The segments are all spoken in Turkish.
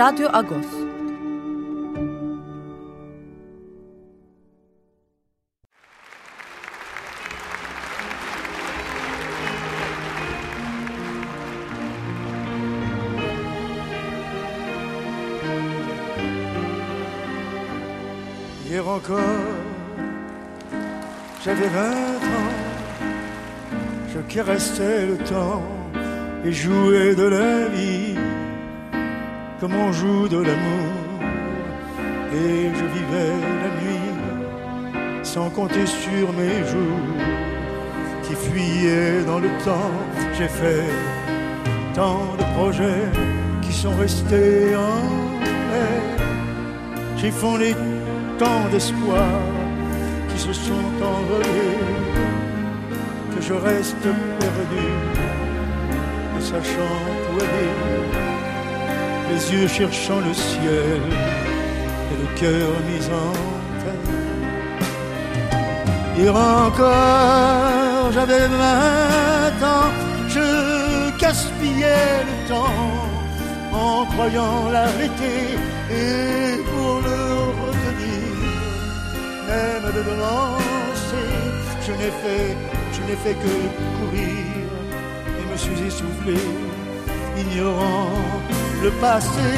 Agos. J'avais vingt ans, je caressais le temps et jouais de la vie comme on joue de l'amour. Et je vivais la nuit sans compter sur mes jours qui fuyaient dans le temps. J'ai fait tant de projets qui sont restés en l'air. J'ai fondé tant d'espoirs qui se sont envolés que je reste perdu, ne sachant où aller, les yeux cherchant le ciel et le cœur mis en terre. Hier encore, j'avais vingt ans, je gaspillais le temps en croyant l'arrêter et pour le même de devancer. Je n'ai fait, je n'ai fait que courir et me suis essoufflé, ignorant le passé,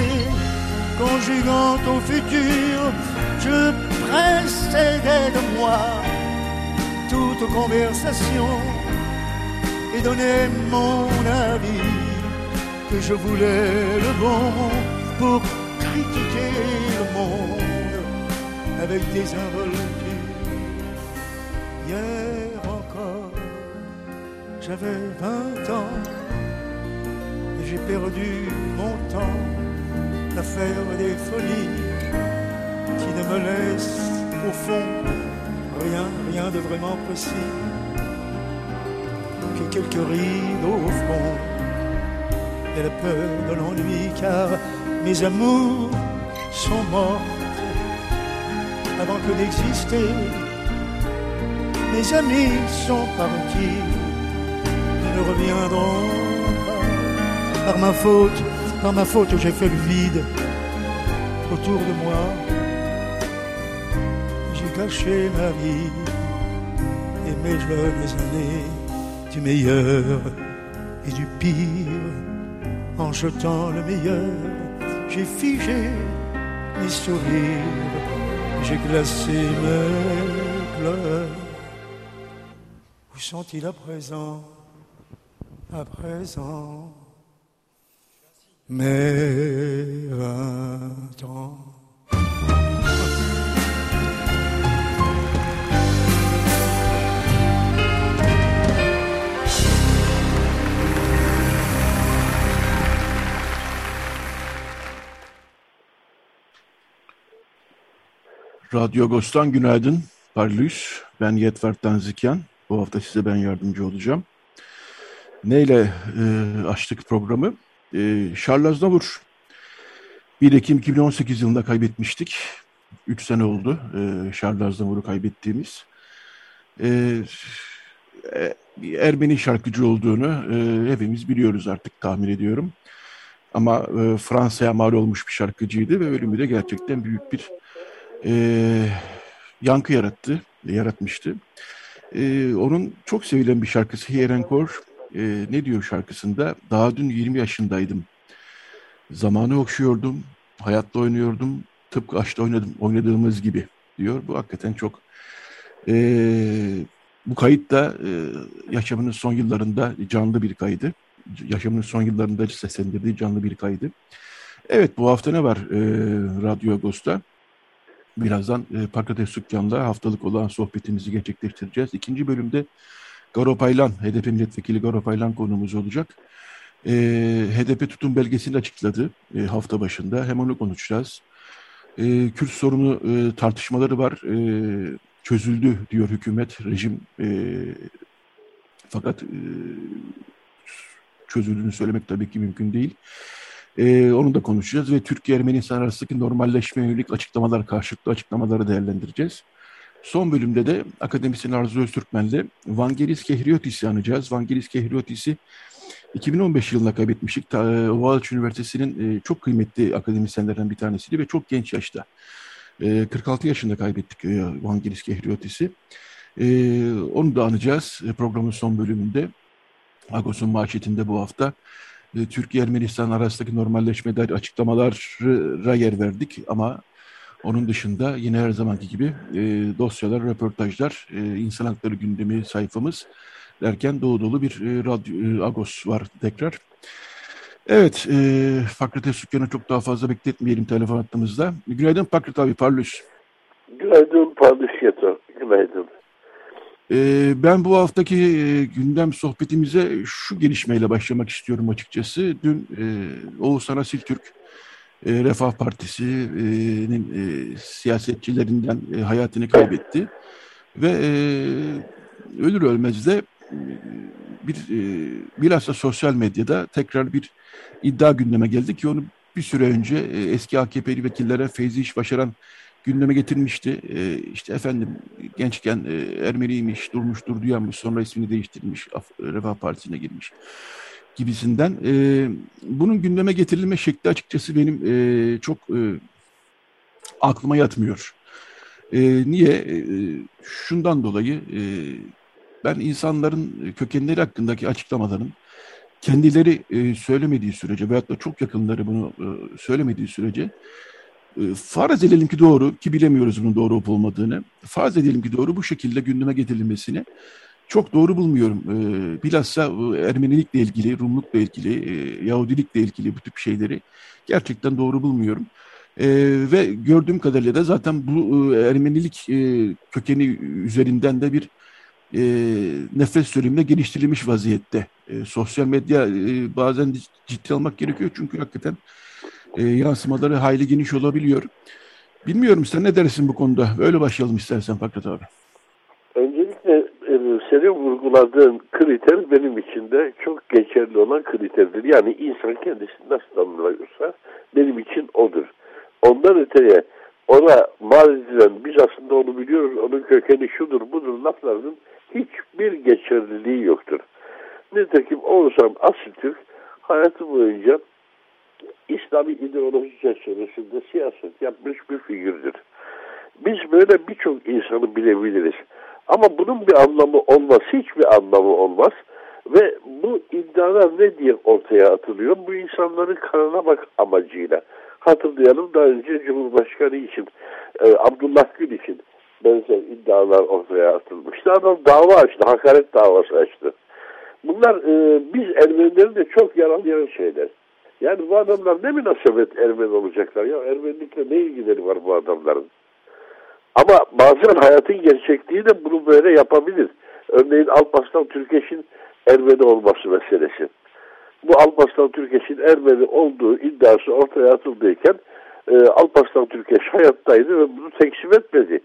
conjuguant au futur. Je précédais de moi toute conversation et donnais mon avis que je voulais le bon pour critiquer le monde avec des involtures. Hier encore, j'avais vingt ans j'ai perdu mon temps à faire des folies qui ne me laissent au fond rien, rien de vraiment précis que quelques rides au front et la peur de l'ennui car mes amours sont morts avant que d'exister. Mes amis sont partis, ils ne reviendront. Par ma faute, par ma faute, j'ai fait le vide autour de moi. J'ai caché ma vie et mes jeunes années du meilleur et du pire. En jetant le meilleur, j'ai figé mes sourires j'ai glacé mes pleurs. Où sont-ils à présent? À présent, Radyo Agos'tan günaydın. Parlıyız. Ben Yetver Tanzikyan. Bu hafta size ben yardımcı olacağım. Neyle e, açtık programı? E, Charles Aznavour 1 Ekim 2018 yılında kaybetmiştik. 3 sene oldu e, Charles Aznavour'u kaybettiğimiz. E, e, Ermeni şarkıcı olduğunu e, hepimiz biliyoruz artık tahmin ediyorum. Ama e, Fransa'ya mal olmuş bir şarkıcıydı ve ölümü de gerçekten büyük bir e, yankı yarattı, yaratmıştı. E, onun çok sevilen bir şarkısı Here Encore. E, ne diyor şarkısında? Daha dün 20 yaşındaydım. Zamanı okşuyordum, hayatta oynuyordum, tıpkı aşkta oynadım, oynadığımız gibi diyor. Bu hakikaten çok... E, bu kayıt da e, yaşamının son yıllarında canlı bir kaydı. Yaşamının son yıllarında seslendirdiği canlı bir kaydı. Evet bu hafta ne var e, Radyo Agos'ta? Birazdan e, Pakrates Sükkan'la haftalık olan sohbetimizi gerçekleştireceğiz. İkinci bölümde Garo Paylan, HDP milletvekili Garo Paylan konumuz olacak. e, HDP tutum belgesini açıkladı e, hafta başında. Hem onu konuşacağız. E, Kürt sorunu e, tartışmaları var. E, çözüldü diyor hükümet, rejim. E, fakat e, çözüldüğünü söylemek tabii ki mümkün değil. E, onu da konuşacağız ve Türkiye-Ermenistan arasındaki normalleşme yönelik açıklamalar, karşılıklı açıklamaları değerlendireceğiz. Son bölümde de akademisyen Arzu Öztürkmen'le Vangelis Kehriotis'i anacağız. Vangelis Kehriotis'i 2015 yılında kaybetmiştik. E, Boğaziçi Üniversitesi'nin e, çok kıymetli akademisyenlerden bir tanesiydi ve çok genç yaşta. E, 46 yaşında kaybettik e, Vangelis Kehriotis'i. E, onu da anacağız e, programın son bölümünde. Agos'un manşetinde bu hafta e, Türkiye-Ermenistan arasındaki normalleşme dair açıklamalara yer verdik ama onun dışında yine her zamanki gibi e, dosyalar, röportajlar, e, insan hakları gündemi sayfamız derken dolu dolu bir e, radyo, e, Agos var tekrar. Evet, e, Fakret Sükkan'ı çok daha fazla bekletmeyelim telefon hattımızda. Günaydın Fakret abi, Parlus. Günaydın Parlus Yeto, günaydın. E, ben bu haftaki e, gündem sohbetimize şu gelişmeyle başlamak istiyorum açıkçası. Dün e, Oğuzhan Asil Türk, e, Refah Partisi'nin e, siyasetçilerinden e, hayatını kaybetti. Ve e, ölür ölmez de e, bir e, bilhassa sosyal medyada tekrar bir iddia gündeme geldi ki onu bir süre önce e, eski AKP'li vekillere Feyzi İş Başaran gündeme getirmişti. E, işte efendim gençken e, Ermeniymiş, durmuş, durduyanmış, sonra ismini değiştirmiş, Refah Partisi'ne girmiş gibisinden. E, bunun gündeme getirilme şekli açıkçası benim e, çok e, aklıma yatmıyor. E, niye? E, şundan dolayı e, ben insanların kökenleri hakkındaki açıklamaların kendileri e, söylemediği sürece veyahut da çok yakınları bunu e, söylemediği sürece e, farz edelim ki doğru ki bilemiyoruz bunun doğru olup olmadığını farz edelim ki doğru bu şekilde gündeme getirilmesini çok doğru bulmuyorum. E, bilhassa Ermenilikle ilgili, Rumlukla ilgili, e, Yahudilikle ilgili bu tip şeyleri gerçekten doğru bulmuyorum. E, ve gördüğüm kadarıyla da zaten bu e, Ermenilik e, kökeni üzerinden de bir e, nefret söylemine geliştirilmiş vaziyette. E, sosyal medya e, bazen ciddi almak gerekiyor çünkü hakikaten e, yansımaları hayli geniş olabiliyor. Bilmiyorum sen ne dersin bu konuda? Öyle başlayalım istersen Fakret abi. Öncelikle e, senin vurguladığın kriter benim için de çok geçerli olan kriterdir. Yani insan kendisini nasıl tanımlıyorsa benim için odur. Ondan öteye ona mal edilen biz aslında onu biliyoruz, onun kökeni şudur budur laflarının hiçbir geçerliliği yoktur. Nitekim Oğuzhan Asiltürk hayatı boyunca İslami ideoloji çerçevesinde siyaset yapmış bir figürdür. Biz böyle birçok insanı bilebiliriz. Ama bunun bir anlamı olmaz, hiçbir anlamı olmaz. Ve bu iddialar ne diye ortaya atılıyor? Bu insanların kanına bak amacıyla. Hatırlayalım daha önce Cumhurbaşkanı için, e, Abdullah Gül için benzer iddialar ortaya atılmıştı. Adam dava açtı, hakaret davası açtı. Bunlar e, biz Ermenileri de çok yaralayan şeyler. Yani bu adamlar ne münasebet Ermeni olacaklar? Ya Ermenilikle ne ilgileri var bu adamların? Ama bazen hayatın gerçekliği de bunu böyle yapabilir. Örneğin Alparslan Türkeş'in Ermeni olması meselesi. Bu Alparslan Türkeş'in Ermeni olduğu iddiası ortaya atıldıyken e, Alparslan Türkeş hayattaydı ve bunu teksim etmedi.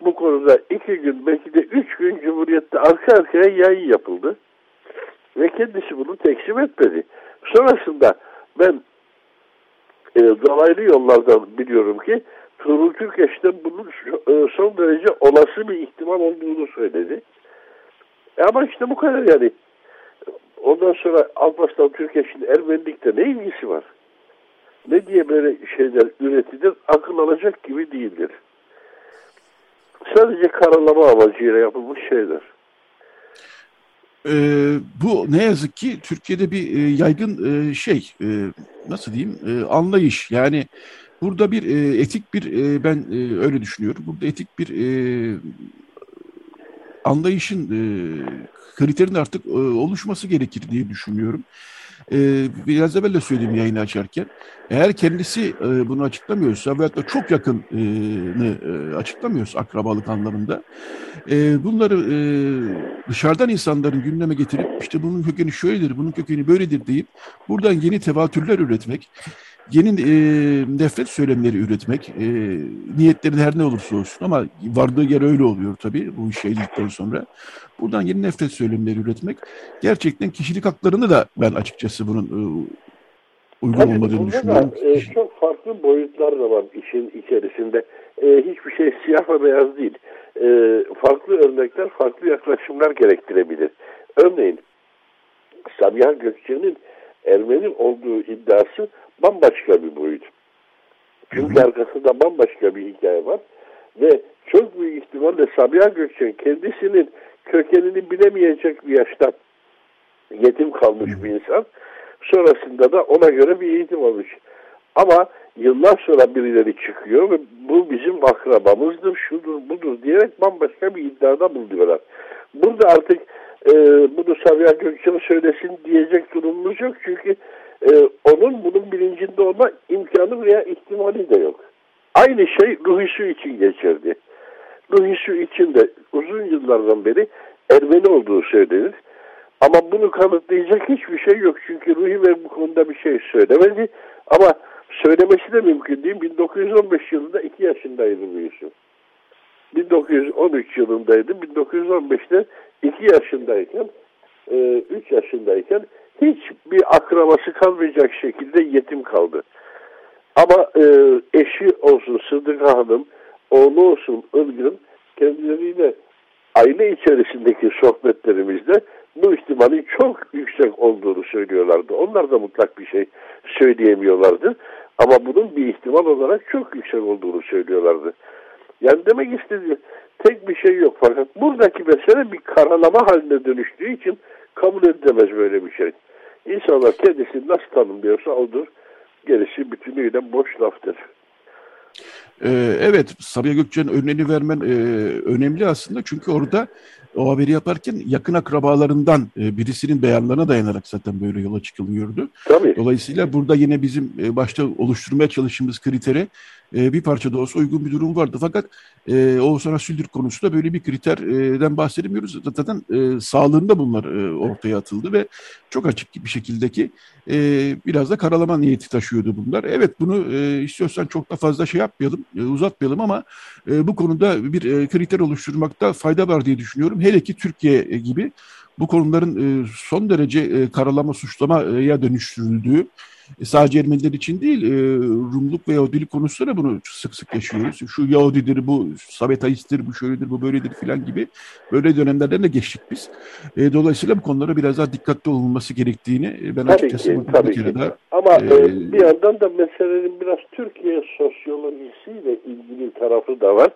Bu konuda iki gün belki de üç gün Cumhuriyet'te arka arkaya yayın yapıldı. Ve kendisi bunu teksim etmedi. Sonrasında ben e, dolaylı yollardan biliyorum ki Tuğrul Türkeş'ten bunun e, son derece olası bir ihtimal olduğunu söyledi. E ama işte bu kadar yani. Ondan sonra Alparslan Türkeş'in Ermenilikte ne ilgisi var? Ne diye böyle şeyler üretilir akıl alacak gibi değildir. Sadece karalama amacıyla yapılmış şeyler. Ee, bu ne yazık ki Türkiye'de bir e, yaygın e, şey, e, nasıl diyeyim, e, anlayış. Yani burada bir e, etik bir, e, ben e, öyle düşünüyorum, burada etik bir e, anlayışın e, kriterin artık e, oluşması gerekir diye düşünüyorum. e, biraz evvel de söyledim yayını açarken. Eğer kendisi e, bunu açıklamıyorsa veyahut da çok yakını e, açıklamıyorsa akrabalık anlamında e, bunları e, dışarıdan insanların gündeme getirip işte bunun kökeni şöyledir, bunun kökeni böyledir deyip buradan yeni tevatürler üretmek, yeni e, nefret söylemleri üretmek, e, niyetleri her ne olursa olsun ama vardığı yer öyle oluyor tabii bu yayıldıktan sonra. Buradan yeni nefret söylemleri üretmek gerçekten kişilik haklarını da ben açıkçası bunun e, uygun Tabii, olmadığını düşünüyorum. Da, e, çok farklı boyutlar da var işin içerisinde. E, hiçbir şey siyah ve beyaz değil. E, farklı örnekler, farklı yaklaşımlar gerektirebilir. Örneğin Sabiha Gökçen'in Ermeni olduğu iddiası bambaşka bir boyut. Çünkü arkasında bambaşka bir hikaye var. Ve çok büyük ihtimalle Sabiha Gökçen kendisinin kökenini bilemeyecek bir yaşta yetim kalmış bir insan. Sonrasında da ona göre bir eğitim almış. Ama yıllar sonra birileri çıkıyor ve bu bizim akrabamızdır, şudur budur diyerek bambaşka bir iddiada bulunuyorlar. Burada artık e, bunu Sabiha Gökçen söylesin diyecek durumumuz yok. Çünkü e, onun bunun bilincinde olma imkanı veya ihtimali de yok. Aynı şey Ruhi Su için geçerdi. Ruhi Su için de uzun yıllardan beri Ermeni olduğu söylenir. Ama bunu kanıtlayacak hiçbir şey yok. Çünkü Ruhi Bey bu konuda bir şey söylemedi. Ama söylemesi de mümkün değil. 1915 yılında 2 yaşındaydı Su. 1913 yılındaydı. 1915'te 2 yaşındayken, 3 e, yaşındayken hiçbir akrabası kalmayacak şekilde yetim kaldı. Ama e, eşi olsun Sıdıka Hanım, oğlu olsun Ilgın kendileriyle aile içerisindeki sohbetlerimizde bu ihtimalin çok yüksek olduğunu söylüyorlardı. Onlar da mutlak bir şey söyleyemiyorlardı. Ama bunun bir ihtimal olarak çok yüksek olduğunu söylüyorlardı. Yani demek istediğim tek bir şey yok. Fakat buradaki mesele bir karalama haline dönüştüğü için kabul edilemez böyle bir şey. İnsanlar kendisini nasıl tanımlıyorsa odur. Gerisi bütünüyle boş laftır. Ee, evet, Sabiha Gökçen'in örneğini vermen e, önemli aslında. Çünkü orada o haberi yaparken yakın akrabalarından e, birisinin beyanlarına dayanarak zaten böyle yola çıkılıyordu. Tabii. Dolayısıyla burada yine bizim e, başta oluşturmaya çalıştığımız kritere e, bir parça da olsa uygun bir durum vardı. Fakat e, Oğuzhan Asüldür konusunda böyle bir kriterden bahsedemiyoruz. Zaten e, sağlığında bunlar e, ortaya atıldı ve çok açık bir şekildeki e, biraz da karalama niyeti taşıyordu bunlar. Evet bunu e, istiyorsan çok da fazla şey yapmayalım, uzatmayalım ama e, bu konuda bir e, kriter oluşturmakta fayda var diye düşünüyorum. Hele ki Türkiye gibi bu konuların e, son derece e, karalama, suçlamaya dönüştürüldüğü e, sadece Ermeniler için değil, e, Rumluk ve Yahudilik konusunda bunu sık sık yaşıyoruz. Şu Yahudidir, bu Sabetaisttir, bu şöyledir, bu böyledir filan gibi böyle dönemlerden de geçtik biz. E, dolayısıyla bu konulara biraz daha dikkatli olunması gerektiğini e, ben tabii açıkçası ki, tabii bir kere daha... Ama e, bir yandan da meselenin biraz Türkiye sosyolojisiyle ilgili tarafı da var.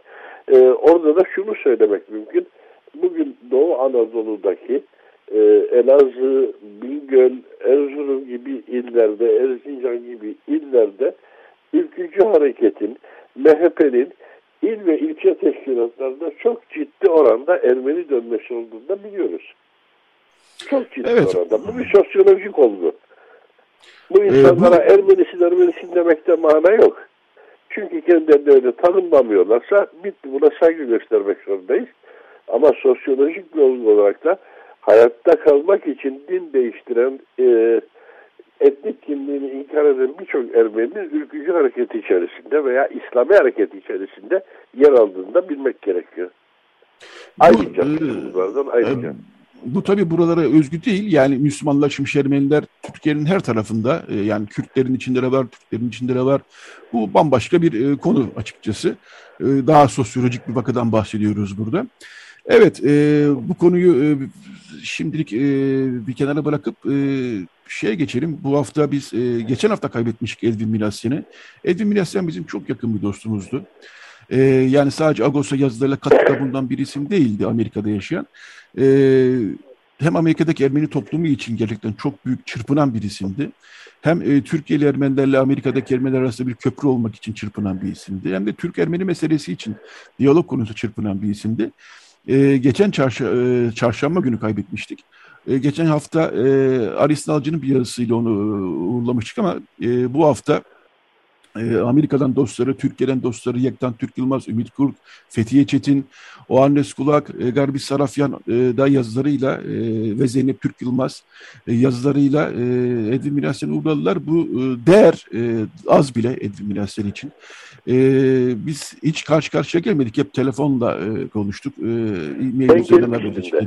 E, orada da şunu söylemek mümkün. Bugün Doğu Anadolu'daki e, Elazığ, Bingöl, Erzurum gibi illerde, Erzincan gibi illerde ülkücü hareketin, MHP'nin il ve ilçe teşkilatlarında çok ciddi oranda Ermeni dönmesi olduğunu da biliyoruz. Çok ciddi evet. oranda. Bu bir sosyolojik olgu. Bu insanlara ee, bu... Ermenisin Ermenisin demekte mana yok. Çünkü kendilerini öyle tanımlamıyorlarsa bitti buna saygı göstermek zorundayız. Ama sosyolojik bir olgu olarak da hayatta kalmak için din değiştiren e, etnik kimliğini inkar eden birçok Ermeni'nin ülkücü hareketi içerisinde veya İslami hareket içerisinde yer aldığını da bilmek gerekiyor. Ayrıca bunlardan e, ayrıca. E, bu tabi buralara özgü değil. Yani Müslümanlaşmış Ermeniler Türkiye'nin her tarafında e, yani Kürtlerin içinde de var, Türklerin içinde de var. Bu bambaşka bir e, konu açıkçası. E, daha sosyolojik bir vakadan bahsediyoruz burada. Evet, e, bu konuyu e, şimdilik e, bir kenara bırakıp e, şeye geçelim. Bu hafta biz, e, geçen hafta kaybetmiştik Elvin Milasyen'i. Elvin Milasyen bizim çok yakın bir dostumuzdu. E, yani sadece Agos'a yazılarıyla katkıda bulunan bir isim değildi Amerika'da yaşayan. E, hem Amerika'daki Ermeni toplumu için gerçekten çok büyük çırpınan bir isimdi. Hem e, Türkiye'li Ermenilerle Amerika'daki Ermeniler arasında bir köprü olmak için çırpınan bir isimdi. Hem de Türk-Ermeni meselesi için diyalog konusu çırpınan bir isimdi. E, geçen çarşı, e, çarşamba günü kaybetmiştik. E, geçen hafta e, Aris Nalcı'nın bir yazısıyla onu e, uğurlamıştık ama e, bu hafta e, Amerika'dan dostları, Türkiye'den dostları Yektan Türk Yılmaz, Ümit Kurk, Fethiye Çetin, Oannes Kulak, e, Garbi Sarafyan e, da yazılarıyla e, ve Zeynep Türk Yılmaz e, yazılarıyla e, Edwin Minasyen'i uğurladılar. Bu e, değer e, az bile Edwin Minasyen için. E, biz hiç karşı karşıya gelmedik. Hep telefonla e, konuştuk. E, e-mail üzerinden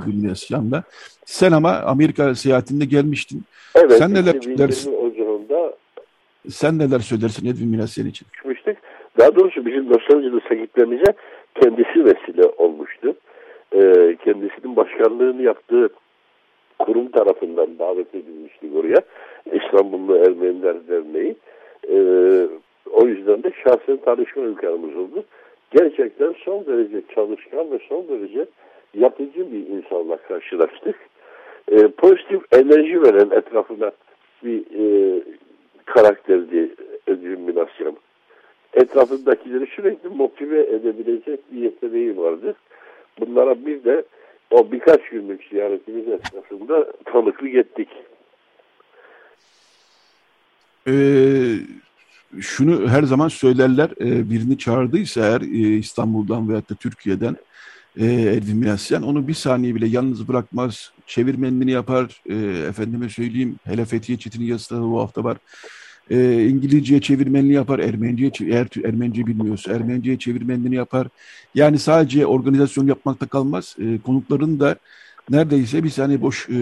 Minasyen'le. Sen ama Amerika seyahatinde gelmiştin. Evet. Sen neler dersin? Ocağında sen neler söylersin Edwin Minasyen için? Çıkmıştık. Daha doğrusu bizim Los Angeles'a gitmemize kendisi vesile olmuştu. Ee, kendisinin başkanlığını yaptığı kurum tarafından davet edilmiştik oraya. İstanbullu Ermeniler Derneği. Ee, o yüzden de şahsen tanışma imkanımız oldu. Gerçekten son derece çalışkan ve son derece yapıcı bir insanla karşılaştık. Ee, pozitif enerji veren etrafına bir e, karakterdi Edwin. Etrafındakileri sürekli motive edebilecek bir yeteneği vardı. Bunlara bir de o birkaç günlük ziyaretimiz esnasında tanıklık ettik. Ee, şunu her zaman söylerler, e, birini çağırdıysa eğer e, İstanbul'dan veyahut da Türkiye'den e, Edwin Minasyan onu bir saniye bile yalnız bırakmaz, çevirmenliğini yapar, e, efendime söyleyeyim, hele Fethiye Çetin'in yazısı bu hafta var, e, İngilizceye çevirmenliği yapar, Ermenice eğer Ermenice bilmiyorsa Ermenice'ye çevirmenliğini yapar. Yani sadece organizasyon yapmakta kalmaz. E, konukların da neredeyse bir saniye boş e, e,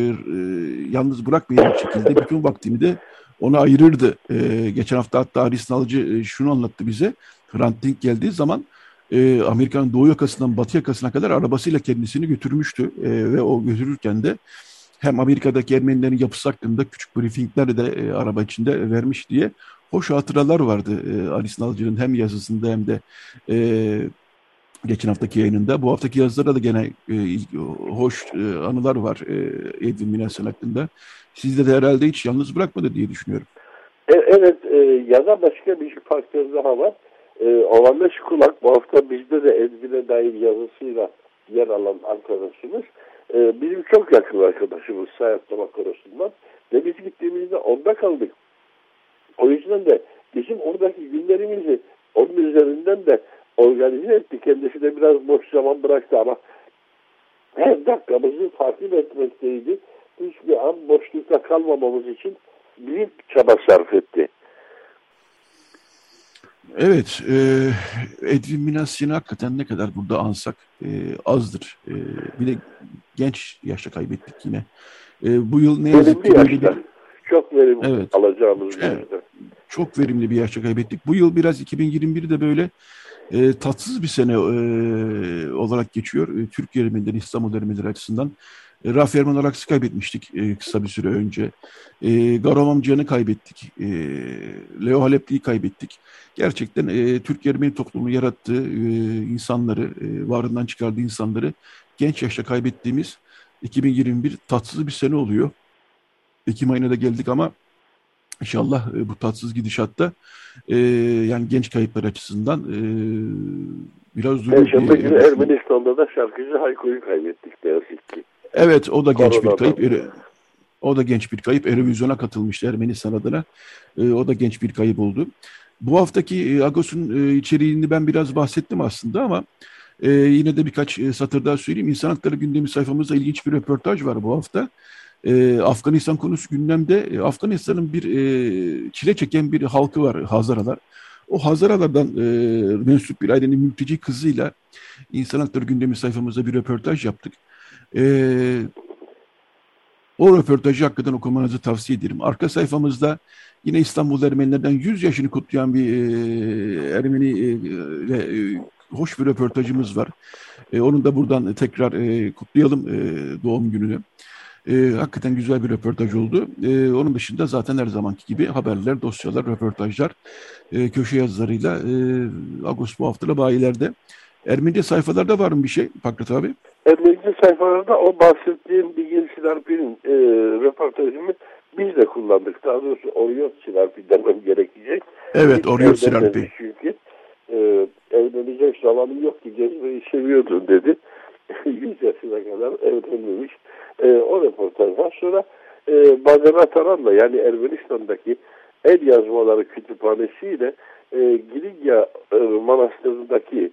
yalnız bırakmayacak şekilde bütün vaktini de ona ayırırdı. E, geçen hafta hatta Haris Nalıcı e, şunu anlattı bize. Hrant Dink geldiği zaman e, Amerika'nın doğu yakasından batı yakasına kadar arabasıyla kendisini götürmüştü. E, ve o götürürken de hem Amerika'daki Ermenilerin yapısı hakkında küçük briefingler de e, araba içinde vermiş diye hoş hatıralar vardı e, Alice Nalcı'nın hem yazısında hem de e, geçen haftaki yayınında. Bu haftaki yazılarda da gene e, hoş e, anılar var e, Edwin Minasyan hakkında. Sizde de herhalde hiç yalnız bırakmadı diye düşünüyorum. E, evet e, ya da başka bir faktör daha var. E, Olandaş Kulak bu hafta bizde de Edwin'e dair yazısıyla yer alan arkadaşımız e, bizim çok yakın arkadaşımız Sayatlama Korosu'ndan ve biz gittiğimizde onda kaldık. O yüzden de bizim oradaki günlerimizi onun üzerinden de organize etti. Kendisi de biraz boş zaman bıraktı ama her dakikamızı takip etmekteydi. Hiçbir an boşlukta kalmamamız için büyük çaba sarf etti. Evet, e, Edwin Minasyan'ı hakikaten ne kadar burada ansak e, azdır. E, bir de genç yaşta kaybettik yine. E, bu yıl ne yazık ki böyle bir... Çok verimli evet. alacağımız evet. Çok verimli bir yaşta kaybettik. Bu yıl biraz 2021'de böyle e, tatsız bir sene e, olarak geçiyor. E, Türk Ermenileri, İstanbul Ermenileri açısından. E, Rafi Erman Araks'ı kaybetmiştik e, kısa bir süre önce. E, Garam amcanı kaybettik. E, Leo Halepli'yi kaybettik. Gerçekten e, Türk Ermeni toplumu yarattığı e, insanları, e, varından çıkardığı insanları genç yaşta kaybettiğimiz 2021 tatsız bir sene oluyor. Ekim ayına da geldik ama inşallah e, bu tatsız gidişatta e, yani genç kayıplar açısından e, biraz durur. Perşembe günü Ermenistan'da da şarkıcı Hayko'yu kaybettik ne yazık ki. Evet o da genç bir kayıp. O da genç bir kayıp. Eurovizyona katılmıştı Ermenistan adına. E, o da genç bir kayıp oldu. Bu haftaki e, Agos'un e, içeriğini ben biraz bahsettim aslında ama e, yine de birkaç e, satır daha söyleyeyim. İnsan Hakları Gündemi sayfamızda ilginç bir röportaj var bu hafta. E, Afganistan konusu gündemde. E, Afganistan'ın bir e, çile çeken bir halkı var Hazaralar. O Hazaralardan e, mensup bir ailenin mülteci kızıyla İnsan Hakları Gündemi sayfamızda bir röportaj yaptık. E, o röportajı hakikaten okumanızı tavsiye ederim. Arka sayfamızda yine İstanbul Ermenilerden 100 yaşını kutlayan bir e, Ermeni e, e, hoş bir röportajımız var. E, onun da buradan tekrar e, kutlayalım e, doğum gününü. E, hakikaten güzel bir röportaj oldu. E, onun dışında zaten her zamanki gibi haberler, dosyalar, röportajlar, e, köşe yazılarıyla e, Ağustos bu haftada bayilerde. Ermenice sayfalarda var mı bir şey Pakrat abi? Ermenice sayfalarda o bahsettiğim Bilgin Silarpi'nin e, röportajını biz de kullandık. Daha doğrusu Oriot Silarpi demem gerekecek. Evet Oriot Silarpi. Çünkü e, evlenecek zamanım yok ki gezmeyi seviyordun dedi. 100 yaşına kadar evlenmemiş. E, o röportaj var. Sonra e, Badem Ataran'la yani Ermenistan'daki el yazmaları kütüphanesiyle e, Giligya e, Manastırı'ndaki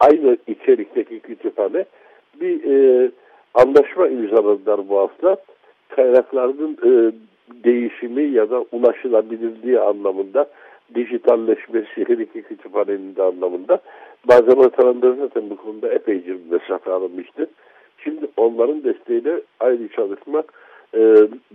aynı içerikteki kütüphane bir e, anlaşma imzaladılar bu hafta. Kaynakların e, değişimi ya da ulaşılabilirliği anlamında dijitalleşmesi her iki kütüphanenin de anlamında malzeme tarafları zaten bu konuda epeyce bir mesafe alınmıştı. Şimdi onların desteğiyle aynı çalışma e,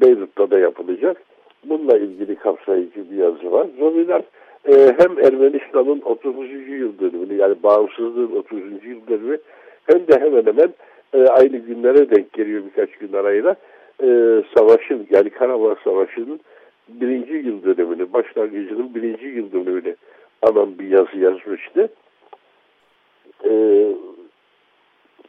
Beyrut'ta da yapılacak. Bununla ilgili kapsayıcı bir yazı var. Zombiler e, hem Ermenistan'ın 30. yıl dönümünü yani bağımsızlığın 30. yıl dönümü hem de hemen hemen e, aynı günlere denk geliyor birkaç gün arayla e, savaşın yani Karabağ Savaşı'nın birinci yıl dönemini, başlangıcının birinci yıl dönemini alan bir yazı yazmıştı. E,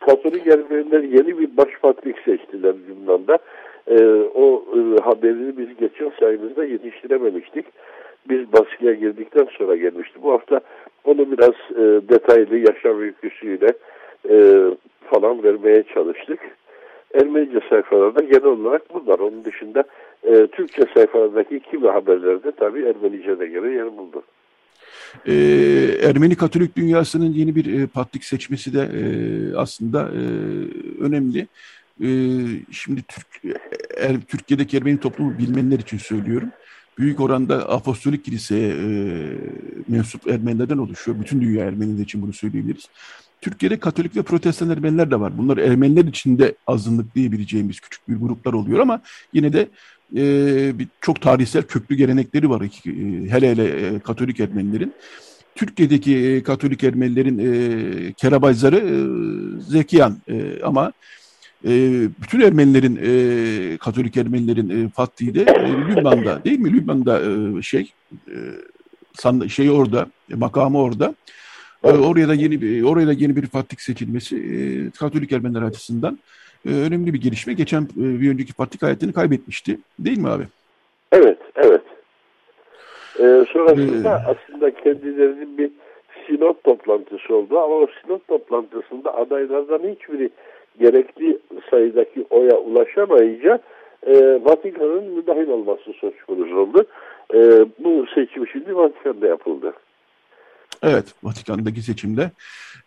Katolik Ermeniler yeni bir başpatrik seçtiler Lübnan'da. E, o e, haberini biz geçen sayımızda yetiştirememiştik. Biz baskıya girdikten sonra gelmişti. Bu hafta onu biraz e, detaylı yaşam öyküsüyle e, falan vermeye çalıştık. Ermenice sayfalarda genel olarak bunlar. Onun dışında e, Türkçe sayfalardaki kimi haberlerde tabii Ermenice de göre yer buldu. Ee, Ermeni Katolik dünyasının yeni bir e, patlik seçmesi de e, aslında e, önemli. Şimdi Türk, er, Türkiye'deki Ermeni toplumu bilmenler için söylüyorum. Büyük oranda apostolik kiliseye e, mensup Ermenilerden oluşuyor. Bütün dünya Ermeniler için bunu söyleyebiliriz. Türkiye'de Katolik ve Protestan Ermeniler de var. Bunlar Ermeniler içinde azınlık diyebileceğimiz küçük bir gruplar oluyor ama yine de e, bir, çok tarihsel köklü gelenekleri var. E, hele hele e, Katolik Ermenilerin. Türkiye'deki e, Katolik Ermenilerin e, kerabazları e, Zekiyan e, ama e, bütün Ermenilerin e, Katolik Ermenilerin e, Fatih'i de e, Lübnan'da değil mi? Lübnan'da e, şey e, şey orada, e, makamı orada. Evet. Oraya da yeni bir oraya da yeni bir fatih seçilmesi e, Katolik Ermeniler açısından e, önemli bir gelişme. Geçen e, bir önceki fatih hayatını kaybetmişti. Değil mi abi? Evet, evet. Ee, sonrasında ee, aslında kendilerinin bir sinot toplantısı oldu ama o sinot toplantısında adaylardan hiçbiri gerekli sayıdaki oya ulaşamayınca e, Vatikan'ın müdahil olması söz konusu oldu. E, bu seçim şimdi Vatikan'da yapıldı. Evet, Vatikan'daki seçimde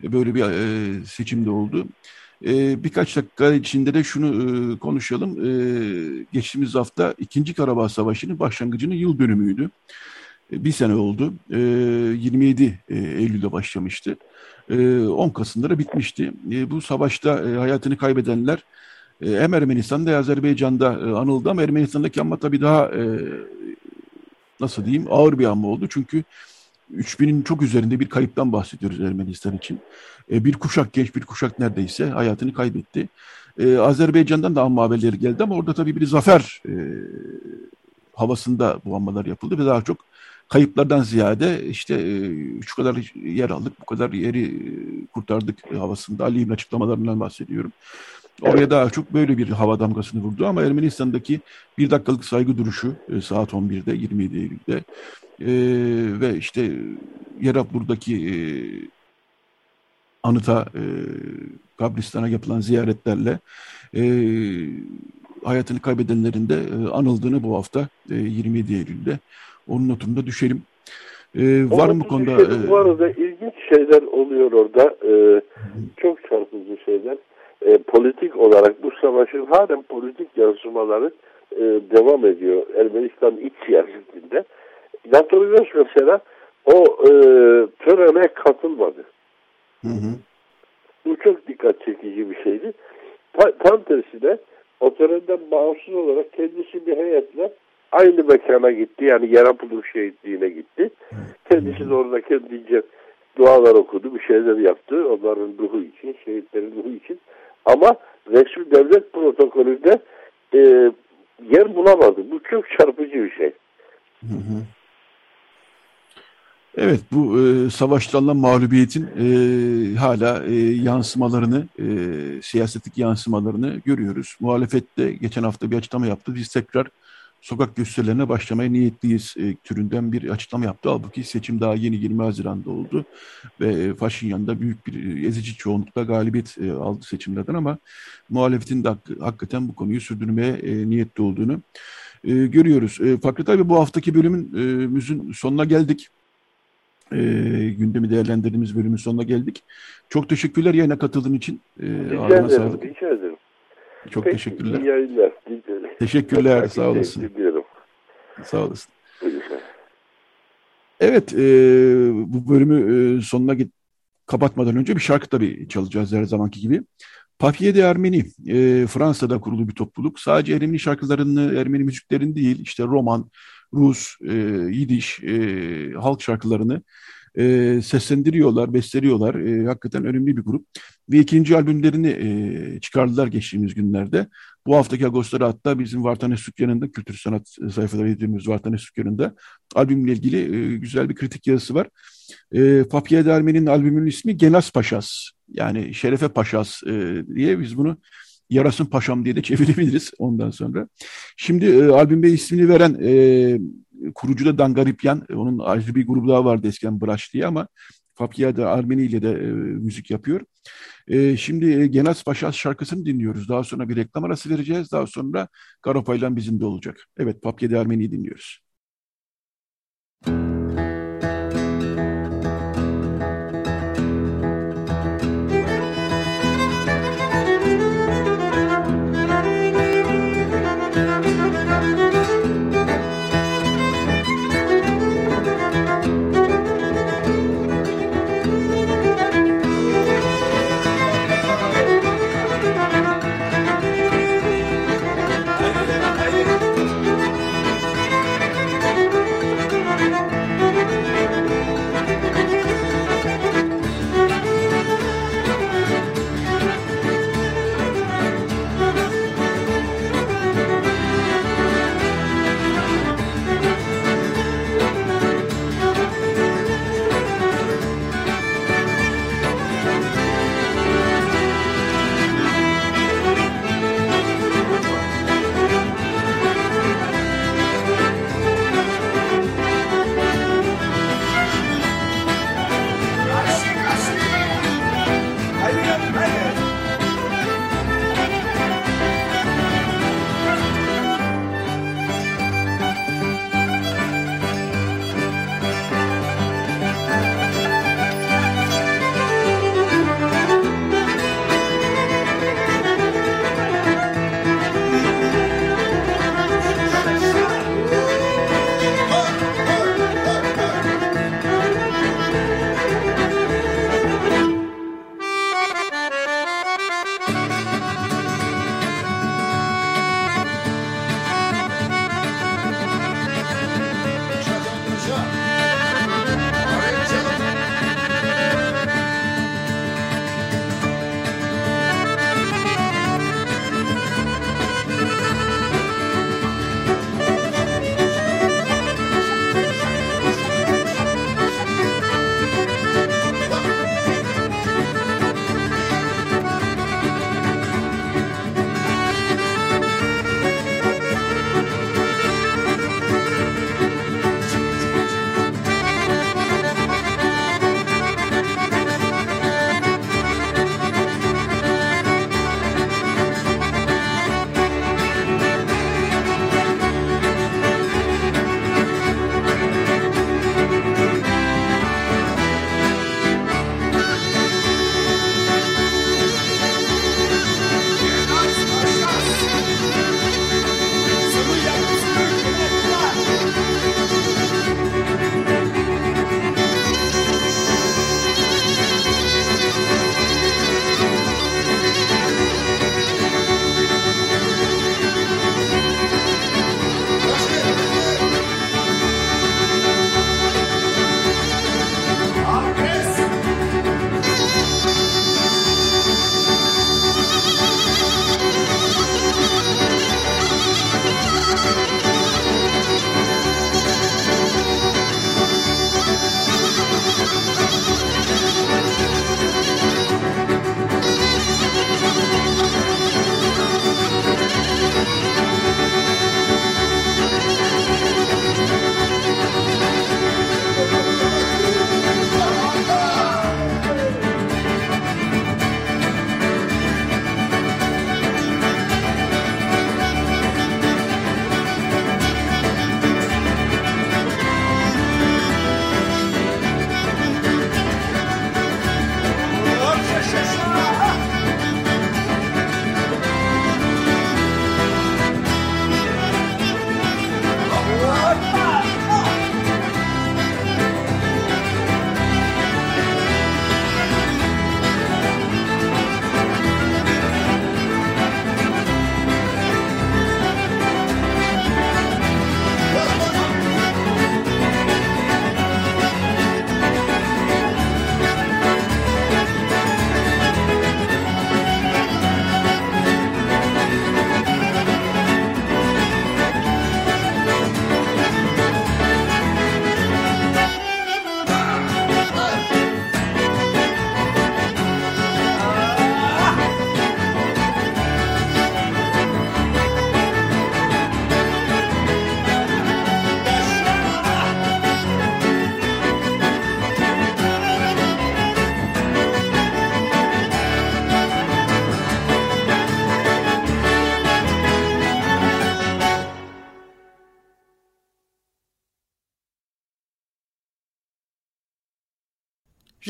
böyle bir e, seçimde oldu. E, birkaç dakika içinde de şunu e, konuşalım. E, geçtiğimiz hafta 2. Karabağ Savaşı'nın başlangıcının yıl dönümüydü. E, bir sene oldu. E, 27 e, Eylül'de başlamıştı. E, 10 Kasım'da da bitmişti. E, bu savaşta e, hayatını kaybedenler e, hem Ermenistan'da hem Azerbaycan'da e, anıldı ama Ermenistan'daki ama tabii daha e, nasıl diyeyim ağır bir anma oldu. Çünkü 3000'in çok üzerinde bir kayıptan bahsediyoruz Ermenistan için. E, bir kuşak genç bir kuşak neredeyse hayatını kaybetti. E, Azerbaycan'dan da amma haberleri geldi ama orada tabii bir zafer e, havasında bu anmalar yapıldı ve daha çok kayıplardan ziyade işte e, şu kadar yer aldık, bu kadar yeri e, kurtardık havasında Ali'nin açıklamalarından bahsediyorum. Oraya daha çok böyle bir hava damgasını vurdu ama Ermenistan'daki bir dakikalık saygı duruşu e, saat 11'de 27 Eylül'de e, ve işte Yerabbur'daki e, anıta e, kabristana yapılan ziyaretlerle e, hayatını kaybedenlerin de e, anıldığını bu hafta e, 27 Eylül'de onun notunda düşelim. E, var mı konuda? Düşelim. Bu arada ilginç şeyler oluyor orada. E, çok çarpıcı şeyler. E, politik olarak bu savaşın halen politik yansımaları e, devam ediyor Ermenistan iç siyasetinde. Latorinos mesela o e, törene katılmadı. Hı hı. Bu çok dikkat çekici bir şeydi. Ta, tam tersine o törenden bağımsız olarak kendisi bir heyetle aynı mekana gitti. Yani Yarapulu şehitliğine gitti. Kendisi de orada kendince dualar okudu, bir şeyler yaptı. Onların ruhu için, şehitlerin ruhu için. Ama resmi devlet protokolünde e, yer bulamadı. Bu çok çarpıcı bir şey. Hı hı. Evet bu e, savaşta alınan mağlubiyetin e, hala e, yansımalarını, e, siyasetlik yansımalarını görüyoruz. Muhalefet de geçen hafta bir açıklama yaptı. Biz tekrar sokak gösterilerine başlamaya niyetliyiz e, türünden bir açıklama yaptı. Halbuki seçim daha yeni 20 Haziran'da oldu ve e, Paşinyan da büyük bir ezici çoğunlukla galibiyet e, aldı seçimlerden ama muhalefetin de hak, hakikaten bu konuyu sürdürmeye e, niyetli olduğunu e, görüyoruz. E, Fakret abi bu haftaki bölümümüzün e, sonuna geldik. E, gündemi değerlendirdiğimiz bölümün sonuna geldik. Çok teşekkürler yayına katıldığın için. E, rica ederim, sağlık. rica ederim. Çok Peki, teşekkürler. İyi yayınlar. Teşekkürler, sağ olasın. Diliyorum. Sağ olasın. Evet, e, bu bölümü e, sonuna git kapatmadan önce bir şarkı tabii çalacağız her zamanki gibi. Papier de Ermeni, e, Fransa'da kurulu bir topluluk. Sadece Ermeni şarkılarını, Ermeni müziklerini değil, işte roman, Rus, e, Yidiş, e, halk şarkılarını e, seslendiriyorlar, besteliyorlar. E, hakikaten önemli bir grup. Ve ikinci albümlerini e, çıkardılar geçtiğimiz günlerde. Bu haftaki Ağustos'ta hatta bizim Vartanes Sükkanı'nda, kültür sanat sayfaları edildiğimiz Vartanes Sükkanı'nda albümle ilgili e, güzel bir kritik yazısı var. E, Papiye Dermen'in albümünün ismi Genas Paşas. Yani Şerefe Paşas e, diye biz bunu Yarasın Paşam diye de çevirebiliriz ondan sonra. Şimdi e, albümde ismini veren e, kurucu da Dangaripyan. Onun ayrı bir grubu daha vardı eskiden Braş diye ama Papya da Armeni ile de e, müzik yapıyor. E, şimdi e, Genas Paşas şarkısını dinliyoruz. Daha sonra bir reklam arası vereceğiz. Daha sonra Garopaylan bizimde olacak. Evet Papya da Armeni'yi dinliyoruz. Müzik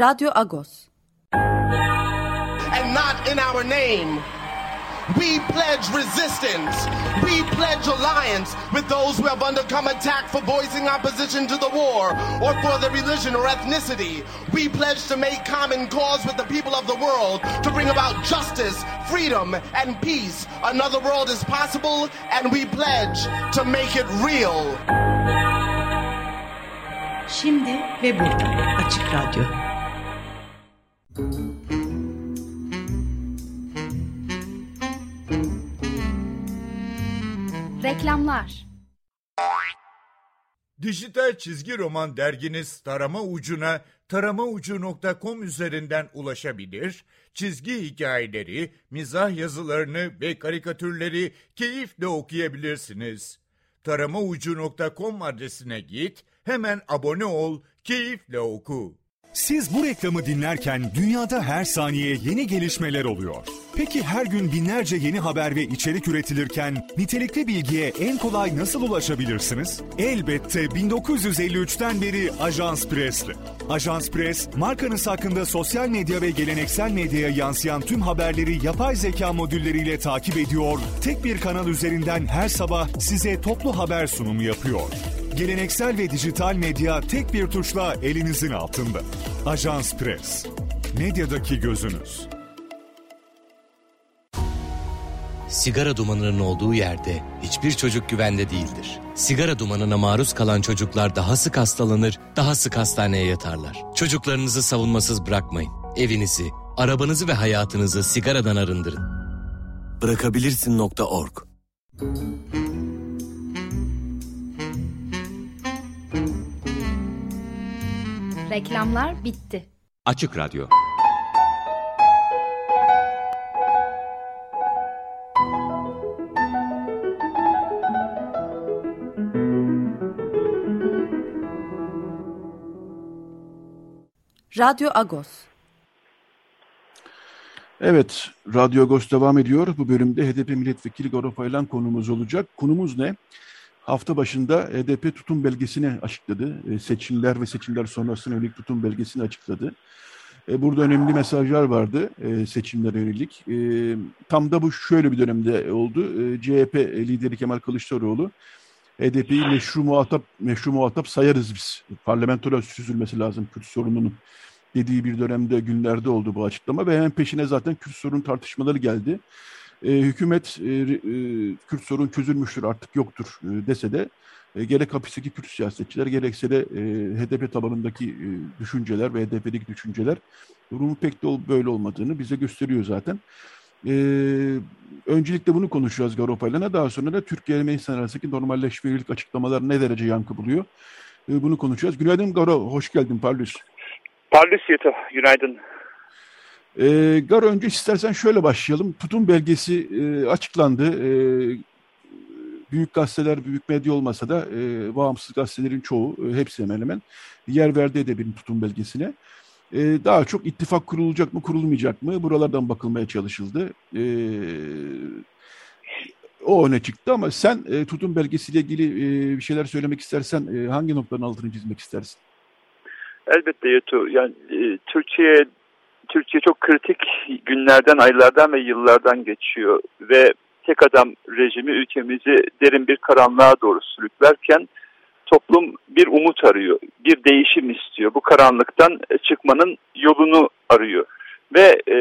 Radyo Agos. And not in our name. We pledge resistance. We pledge alliance with those who have undergone attack for voicing opposition to the war or for their religion or ethnicity. We pledge to make common cause with the people of the world to bring about justice, freedom, and peace. Another world is possible, and we pledge to make it real. Şimdi ve burada Açık Radyo. Reklamlar Dijital çizgi roman derginiz Tarama Ucu'na taramaucu.com üzerinden ulaşabilir, çizgi hikayeleri, mizah yazılarını ve karikatürleri keyifle okuyabilirsiniz. taramaucu.com adresine git, hemen abone ol, keyifle oku. Siz bu reklamı dinlerken dünyada her saniye yeni gelişmeler oluyor. Peki her gün binlerce yeni haber ve içerik üretilirken nitelikli bilgiye en kolay nasıl ulaşabilirsiniz? Elbette 1953'ten beri Ajans Press'le. Ajans Press, markanız hakkında sosyal medya ve geleneksel medyaya yansıyan tüm haberleri yapay zeka modülleriyle takip ediyor, tek bir kanal üzerinden her sabah size toplu haber sunumu yapıyor. Geleneksel ve dijital medya tek bir tuşla elinizin altında. Ajans Press. Medyadaki gözünüz. Sigara dumanının olduğu yerde hiçbir çocuk güvende değildir. Sigara dumanına maruz kalan çocuklar daha sık hastalanır, daha sık hastaneye yatarlar. Çocuklarınızı savunmasız bırakmayın. Evinizi, arabanızı ve hayatınızı sigaradan arındırın. Bırakabilirsin.org Reklamlar bitti. Açık Radyo Radyo Agos. Evet, Radyo Agos devam ediyor. Bu bölümde HDP Milletvekili Garo Paylan konumuz olacak. Konumuz ne? Hafta başında HDP tutum belgesini açıkladı. E, seçimler ve seçimler sonrasına yönelik tutum belgesini açıkladı. E, burada önemli mesajlar vardı e, seçimlere yönelik. Tam da bu şöyle bir dönemde oldu. CHP lideri Kemal Kılıçdaroğlu HDP'yi meşru muhatap, meşru muhatap sayarız biz. Parlamentoda süzülmesi lazım Kürt sorununun dediği bir dönemde günlerde oldu bu açıklama ve hemen peşine zaten Kürt sorun tartışmaları geldi. E, hükümet e, e, Kürt sorun çözülmüştür artık yoktur e, dese de e, gerek hapisteki Kürt siyasetçiler gerekse de e, HDP tabanındaki e, düşünceler ve HDP'deki düşünceler durumu pek de böyle olmadığını bize gösteriyor zaten. E, öncelikle bunu konuşacağız Garopaylan'a. Daha sonra da Türkiye ile Melisa'nın arasındaki normalleşmelilik açıklamalar ne derece yankı buluyor? E, bunu konuşacağız. Günaydın Garo, hoş geldin Parlus. Parlus Yeto, günaydın. E, Garo önce istersen şöyle başlayalım. Tutum belgesi e, açıklandı. E, büyük gazeteler, büyük medya olmasa da e, bağımsız gazetelerin çoğu, e, hepsi hemen hemen yer verdi edebinin tutum belgesine. E, daha çok ittifak kurulacak mı, kurulmayacak mı? Buralardan bakılmaya çalışıldı. E, o öne çıktı ama sen e, tutum belgesiyle ilgili e, bir şeyler söylemek istersen e, hangi noktanın altını çizmek istersin? Elbette Yeto. Yani e, Türkiye Türkiye çok kritik günlerden, aylardan ve yıllardan geçiyor ve tek adam rejimi ülkemizi derin bir karanlığa doğru sürüklerken toplum bir umut arıyor, bir değişim istiyor. Bu karanlıktan çıkmanın yolunu arıyor. Ve e,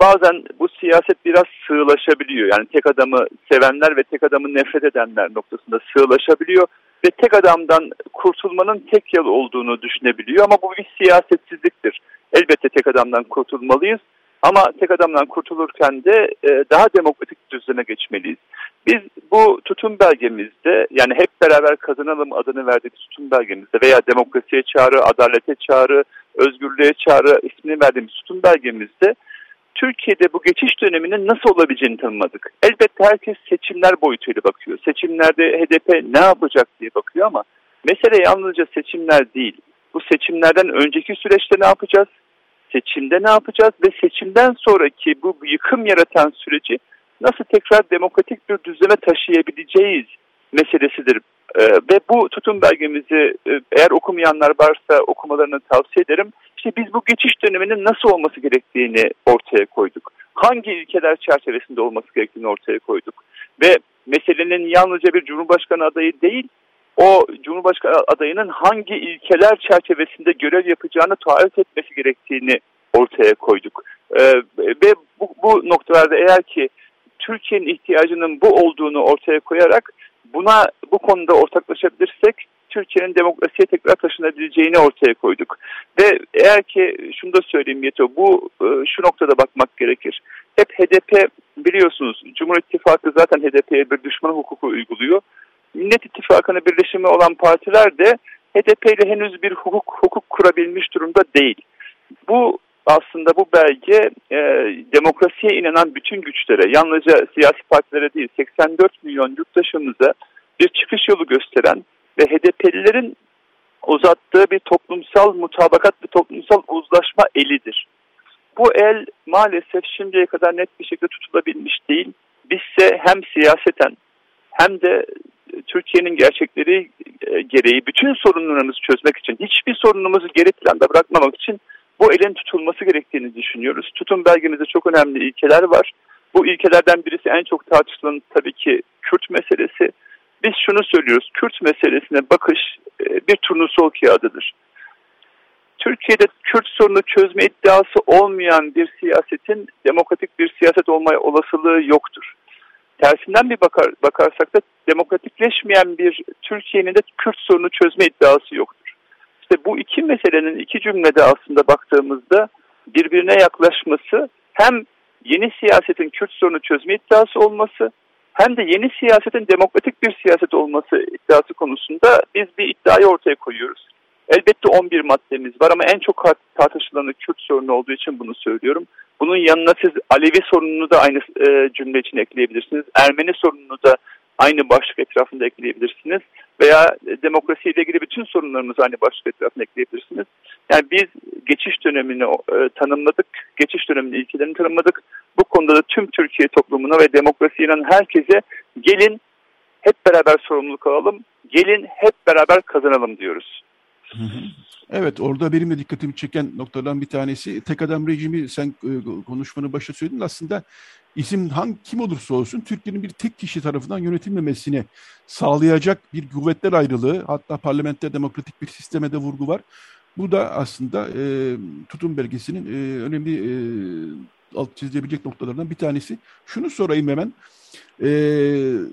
bazen bu siyaset biraz sığlaşabiliyor. Yani tek adamı sevenler ve tek adamı nefret edenler noktasında sığlaşabiliyor. Ve tek adamdan kurtulmanın tek yol olduğunu düşünebiliyor. Ama bu bir siyasetsizliktir. Elbette tek adamdan kurtulmalıyız. Ama tek adamdan kurtulurken de e, daha demokratik düzene geçmeliyiz. Biz bu tutum belgemizde yani hep beraber kazanalım adını verdiğimiz tutum belgemizde veya demokrasiye çağrı, adalete çağrı, özgürlüğe çağrı ismini verdiğimiz tutum belgemizde Türkiye'de bu geçiş döneminin nasıl olabileceğini tanımladık. Elbette herkes seçimler boyutuyla bakıyor. Seçimlerde HDP ne yapacak diye bakıyor ama mesele yalnızca seçimler değil. Bu seçimlerden önceki süreçte ne yapacağız? Seçimde ne yapacağız? Ve seçimden sonraki bu yıkım yaratan süreci nasıl tekrar demokratik bir düzene taşıyabileceğiz meselesidir. E, ve bu tutum belgemizi e, eğer okumayanlar varsa okumalarını tavsiye ederim. İşte biz bu geçiş döneminin nasıl olması gerektiğini ortaya koyduk. Hangi ilkeler çerçevesinde olması gerektiğini ortaya koyduk. Ve meselenin yalnızca bir Cumhurbaşkanı adayı değil, o Cumhurbaşkanı adayının hangi ilkeler çerçevesinde görev yapacağını taahhüt etmesi gerektiğini ortaya koyduk. Ee, ve bu, bu noktalarda eğer ki Türkiye'nin ihtiyacının bu olduğunu ortaya koyarak buna bu konuda ortaklaşabilirsek Türkiye'nin demokrasiye tekrar taşınabileceğini ortaya koyduk. Ve eğer ki şunu da söyleyeyim Yeto, bu e, şu noktada bakmak gerekir. Hep HDP biliyorsunuz Cumhur İttifakı zaten HDP'ye bir düşman hukuku uyguluyor. Millet İttifakı'nın birleşimi olan partiler de HDP ile henüz bir hukuk, hukuk kurabilmiş durumda değil. Bu aslında bu belge e, demokrasiye inanan bütün güçlere, yalnızca siyasi partilere değil 84 milyon yurttaşımıza bir çıkış yolu gösteren ve HDP'lilerin uzattığı bir toplumsal mutabakat, bir toplumsal uzlaşma elidir. Bu el maalesef şimdiye kadar net bir şekilde tutulabilmiş değil. Bizse hem siyaseten hem de Türkiye'nin gerçekleri e, gereği bütün sorunlarımızı çözmek için, hiçbir sorunumuzu geri planda bırakmamak için bu elin tutulması gerektiğini düşünüyoruz. Tutum belgemizde çok önemli ilkeler var. Bu ilkelerden birisi en çok tartışılan tabii ki Kürt meselesi. Biz şunu söylüyoruz, Kürt meselesine bakış e, bir turnusol kağıdıdır. Türkiye'de Kürt sorunu çözme iddiası olmayan bir siyasetin demokratik bir siyaset olma olasılığı yoktur. Tersinden bir bakar, bakarsak da demokratikleşmeyen bir Türkiye'nin de Kürt sorunu çözme iddiası yoktur. İşte bu iki meselenin iki cümlede aslında baktığımızda birbirine yaklaşması hem yeni siyasetin Kürt sorunu çözme iddiası olması hem de yeni siyasetin demokratik bir siyaset olması iddiası konusunda biz bir iddiayı ortaya koyuyoruz. Elbette 11 maddemiz var ama en çok tartışılanı Kürt sorunu olduğu için bunu söylüyorum. Bunun yanına siz Alevi sorununu da aynı e, cümle için ekleyebilirsiniz. Ermeni sorununu da aynı başlık etrafında ekleyebilirsiniz. Veya demokrasiyle ilgili bütün sorunlarımızı aynı başlık etrafında ekleyebilirsiniz. Yani biz geçiş dönemini e, tanımladık, geçiş döneminin ilkelerini tanımladık. Bu konuda da tüm Türkiye toplumuna ve demokrasiye inanan herkese gelin hep beraber sorumluluk alalım, gelin hep beraber kazanalım diyoruz. Evet orada benim de dikkatimi çeken noktadan bir tanesi tek adam rejimi sen e, konuşmanın başta söyledin aslında isim hangi kim olursa olsun Türkiye'nin bir tek kişi tarafından yönetilmemesini sağlayacak bir kuvvetler ayrılığı hatta parlamenter demokratik bir sisteme de vurgu var. Bu da aslında e, tutum belgesinin e, önemli e, alt çizilebilecek noktalardan bir tanesi. Şunu sorayım hemen. E,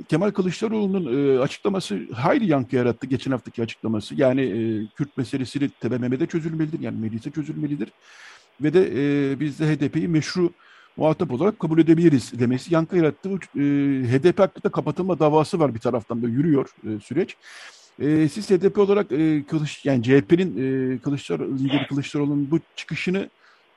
Kemal Kılıçdaroğlu'nun e, açıklaması hayli yankı yarattı geçen haftaki açıklaması. Yani e, Kürt meselesini TBMM'de çözülmelidir. Yani mecliste çözülmelidir. Ve de e, biz de HDP'yi meşru muhatap olarak kabul edebiliriz demesi yankı yarattı. E, HDP hakkında kapatılma davası var bir taraftan da yürüyor e, süreç. E, siz HDP olarak e, Kılıç, yani CHP'nin e, Kılıçdaroğlu, lideri Kılıçdaroğlu'nun bu çıkışını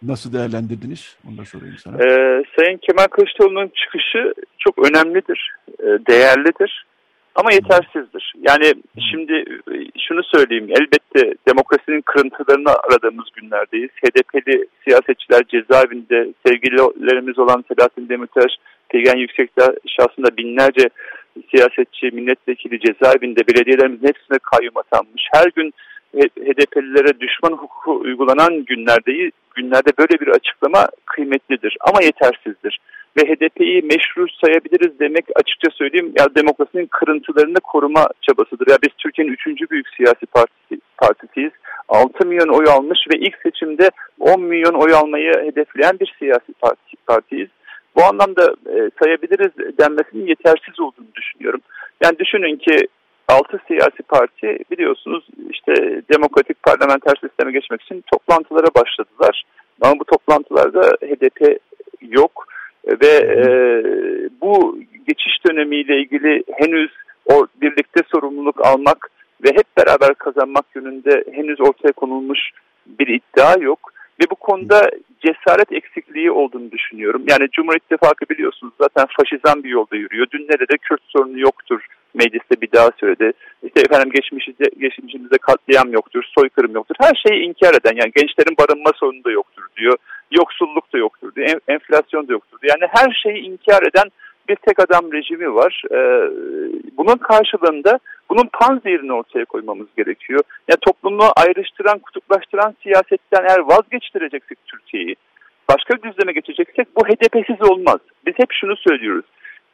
Nasıl değerlendirdiniz? Onu da sorayım sana. Ee, Sayın Kemal Kılıçdaroğlu'nun çıkışı çok önemlidir, e, değerlidir ama yetersizdir. Yani şimdi e, şunu söyleyeyim, elbette demokrasinin kırıntılarını aradığımız günlerdeyiz. HDP'li siyasetçiler cezaevinde, sevgililerimiz olan Selahattin Demirtaş, Pegen Yüksekdağ şahsında binlerce siyasetçi, milletvekili cezaevinde, belediyelerimizin hepsine kayyum atanmış. Her gün HDP'lilere düşman hukuku uygulanan günlerdeyiz. Günlerde böyle bir açıklama kıymetlidir ama yetersizdir. Ve HDP'yi meşru sayabiliriz demek açıkça söyleyeyim ya demokrasinin kırıntılarını koruma çabasıdır. Ya biz Türkiye'nin üçüncü büyük siyasi partisi, partisiyiz. 6 milyon oy almış ve ilk seçimde 10 milyon oy almayı hedefleyen bir siyasi parti, partiyiz. Bu anlamda e, sayabiliriz denmesinin yetersiz olduğunu düşünüyorum. Yani düşünün ki altı siyasi parti biliyorsunuz işte demokratik parlamenter sisteme geçmek için toplantılara başladılar. Ama bu toplantılarda HDP yok ve e, bu geçiş dönemiyle ilgili henüz o birlikte sorumluluk almak ve hep beraber kazanmak yönünde henüz ortaya konulmuş bir iddia yok. Ve bu konuda cesaret eksikliği olduğunu düşünüyorum. Yani Cumhur İttifakı biliyorsunuz zaten faşizan bir yolda yürüyor. Dün nerede Kürt sorunu yoktur mecliste bir daha söyledi. İşte efendim geçmişimizde, geçmişimizde katliam yoktur, soykırım yoktur. Her şeyi inkar eden yani gençlerin barınma sorunu da yoktur diyor. Yoksulluk da yoktur diyor. Enflasyon da yoktur diyor. Yani her şeyi inkar eden bir tek adam rejimi var. E, bunun karşılığında bunun panzehirini ortaya koymamız gerekiyor. Yani toplumu ayrıştıran, kutuplaştıran siyasetten eğer vazgeçtireceksek Türkiye'yi, başka bir düzleme geçeceksek bu HDP'siz olmaz. Biz hep şunu söylüyoruz.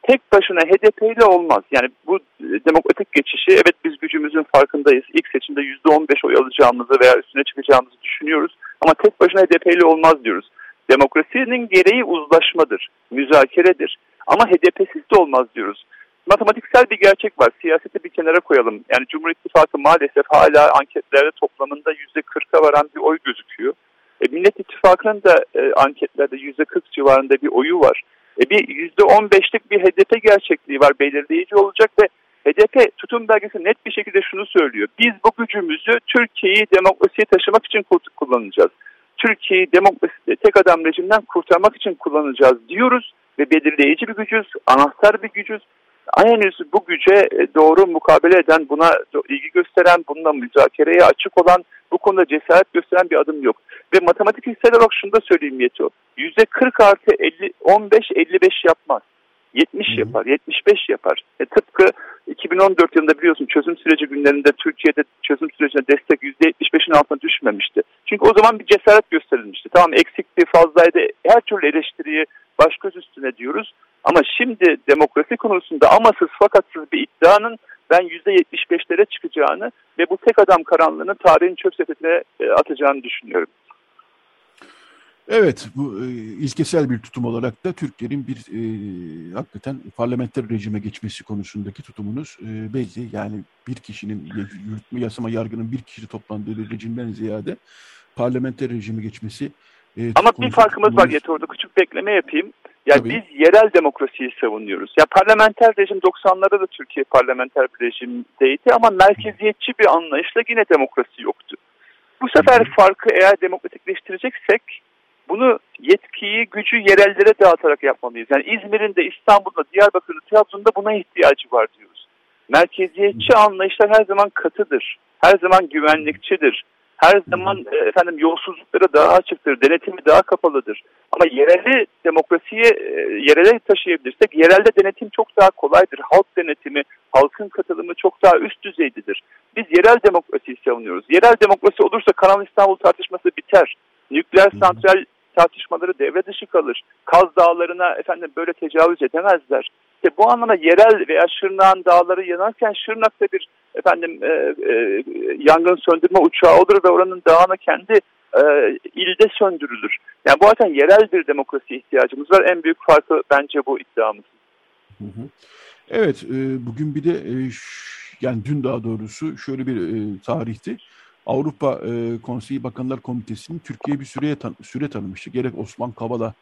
Tek başına HDP ile olmaz. Yani bu demokratik geçişi evet biz gücümüzün farkındayız. İlk seçimde %15 oy alacağımızı veya üstüne çıkacağımızı düşünüyoruz. Ama tek başına HDP ile olmaz diyoruz. Demokrasinin gereği uzlaşmadır, müzakeredir. Ama HDP'siz de olmaz diyoruz. Matematiksel bir gerçek var. Siyaseti bir kenara koyalım. Yani Cumhur İttifakı maalesef hala anketlerde toplamında %40'a varan bir oy gözüküyor. E, Millet İttifakı'nın da e, anketlerde %40 civarında bir oyu var. E, bir %15'lik bir HDP gerçekliği var. Belirleyici olacak ve HDP tutum belgesi net bir şekilde şunu söylüyor. Biz bu gücümüzü Türkiye'yi demokrasiye taşımak için kullanacağız. Türkiye'yi demokrasi, tek adam rejimden kurtarmak için kullanacağız diyoruz ve belirleyici bir gücüz, anahtar bir gücüz. Henüz bu güce e, doğru mukabele eden, buna ilgi gösteren, bununla müzakereye açık olan, bu konuda cesaret gösteren bir adım yok. Ve matematiksel olarak şunu da söyleyeyim Yeto. %40 artı 50, 15-55 yapmaz. 70 yapar, 75 yapar. E, tıpkı 2014 yılında biliyorsun çözüm süreci günlerinde Türkiye'de çözüm sürecine destek %75'in altına düşmemişti. Çünkü o zaman bir cesaret gösterilmişti. Tamam eksikti, fazlaydı, her türlü eleştiriyi baş göz üstüne diyoruz. Ama şimdi demokrasi konusunda amasız fakatsız bir iddianın ben %75'lere çıkacağını ve bu tek adam karanlığını tarihin çöp sepetine e, atacağını düşünüyorum. Evet, bu e, ilkesel bir tutum olarak da Türklerin bir e, hakikaten parlamenter rejime geçmesi konusundaki tutumunuz e, belli. Yani bir kişinin, yürütme yasama yargının bir kişi toplandığı rejimden ziyade parlamenter rejime geçmesi. E, Ama bir farkımız tutumunuz... var Yeti orada küçük bekleme yapayım. Ya yani biz yerel demokrasiyi savunuyoruz. Ya parlamenter rejim 90'larda da Türkiye parlamenter bir rejimdeydi ama merkeziyetçi bir anlayışla yine demokrasi yoktu. Bu sefer farkı eğer demokratikleştireceksek bunu yetkiyi, gücü yerellere dağıtarak yapmalıyız. Yani İzmir'in de İstanbul'da, Diyarbakır'da, Trabzon'da buna ihtiyacı var diyoruz. Merkeziyetçi anlayışlar her zaman katıdır. Her zaman güvenlikçidir. Her zaman e, efendim yolsuzluklara daha açıktır, denetimi daha kapalıdır. Ama yereli demokrasiye yerele taşıyabilirsek yerelde denetim çok daha kolaydır. Halk denetimi, halkın katılımı çok daha üst düzeydedir. Biz yerel demokrasiyi savunuyoruz. Yerel demokrasi olursa Kanal İstanbul tartışması biter. Nükleer santral tartışmaları devre dışı kalır. Kaz Dağları'na efendim böyle tecavüz edemezler. İşte bu anlamda yerel veya Şırnak'ın dağları yanarken Şırnak'ta bir efendim e, e, yangın söndürme uçağı olur ve oranın dağını kendi e, ilde söndürülür. Yani bu zaten yerel bir demokrasi ihtiyacımız var. En büyük farkı bence bu iddiamız. Evet, e, bugün bir de e, yani dün daha doğrusu şöyle bir e, tarihti. Avrupa e, Konseyi Bakanlar Komitesi'nin Türkiye'ye bir süreye tan süre tanımıştı. Gerek Osman Kavala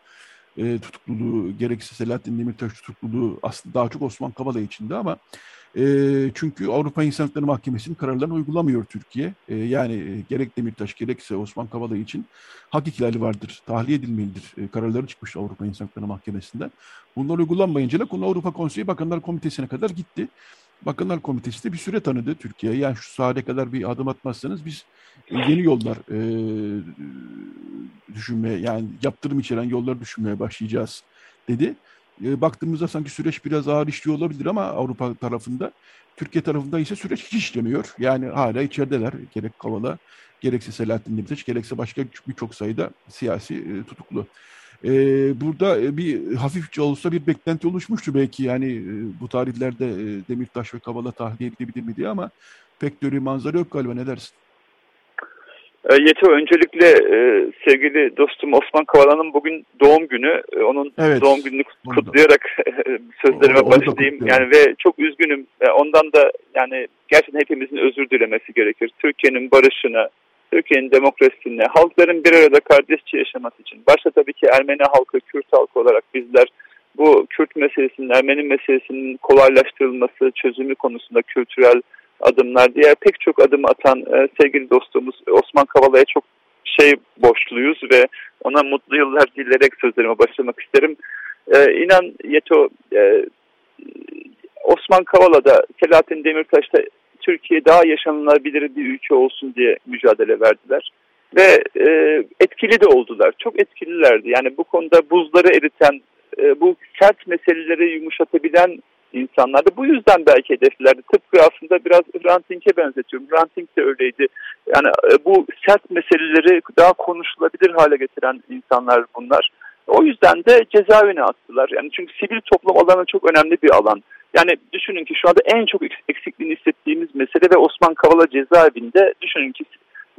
e, tutukluluğu, gerekse Selahattin Demirtaş tutukluluğu aslında daha çok Osman Kavala içinde ama e, çünkü Avrupa İnsan Hakları Mahkemesi'nin kararlarını uygulamıyor Türkiye. E, yani e, gerek Demirtaş gerekse Osman Kavala için hak ihlali vardır, tahliye edilmelidir e, kararları çıkmış Avrupa İnsan Hakları Mahkemesi'nden. Bunlar uygulanmayınca da konu Avrupa Konseyi Bakanlar Komitesi'ne kadar gitti. Bakanlar Komitesi de bir süre tanıdı Türkiye'ye. Yani şu sahaya kadar bir adım atmazsanız biz yeni yollar e, düşünmeye yani yaptırım içeren yollar düşünmeye başlayacağız dedi. E, baktığımızda sanki süreç biraz ağır işliyor olabilir ama Avrupa tarafında. Türkiye tarafında ise süreç hiç işlemiyor. Yani hala içerideler. Gerek Kavala, gerekse Selahattin Demirtaş, gerekse başka birçok sayıda siyasi e, tutuklu. E, burada bir hafifçe olsa bir beklenti oluşmuştu belki yani e, bu tarihlerde e, Demirtaş ve Kavala tahliye edilebilir mi diye ama pek de manzara yok galiba ne dersin? E, Yeto öncelikle e, sevgili dostum Osman Kavala'nın bugün doğum günü. E, onun evet, doğum gününü kutlayarak sözlerime o, başlayayım. Yani ve çok üzgünüm. E, ondan da yani gerçekten hepimizin özür dilemesi gerekir. Türkiye'nin barışına, Türkiye'nin demokrasisine, halkların bir arada kardeşçe yaşaması için. Başta tabii ki Ermeni halkı, Kürt halkı olarak bizler bu Kürt meselesinin, Ermeni meselesinin kolaylaştırılması, çözümü konusunda kültürel adımlar, diğer pek çok adım atan e, sevgili dostumuz Osman Kavala'ya çok şey borçluyuz ve ona mutlu yıllar dileyerek sözlerime başlamak isterim. E, inan Yeto, e, Osman Kavala'da, Selahattin Demirtaş'ta Türkiye daha yaşanılabilir bir ülke olsun diye mücadele verdiler. Ve e, etkili de oldular. Çok etkililerdi. Yani bu konuda buzları eriten e, bu sert meseleleri yumuşatabilen insanlardı. Bu yüzden belki hedeflerdi. Tıpkı aslında biraz Hrant Dink'e benzetiyorum. Hrant Dink de öyleydi. Yani e, bu sert meseleleri daha konuşulabilir hale getiren insanlar bunlar. O yüzden de cezaevine attılar. Yani çünkü sivil toplum alanı çok önemli bir alan. Yani düşünün ki şu anda en çok eksikliğini hissettiğimiz mesele ve Osman Kavala cezaevinde düşünün ki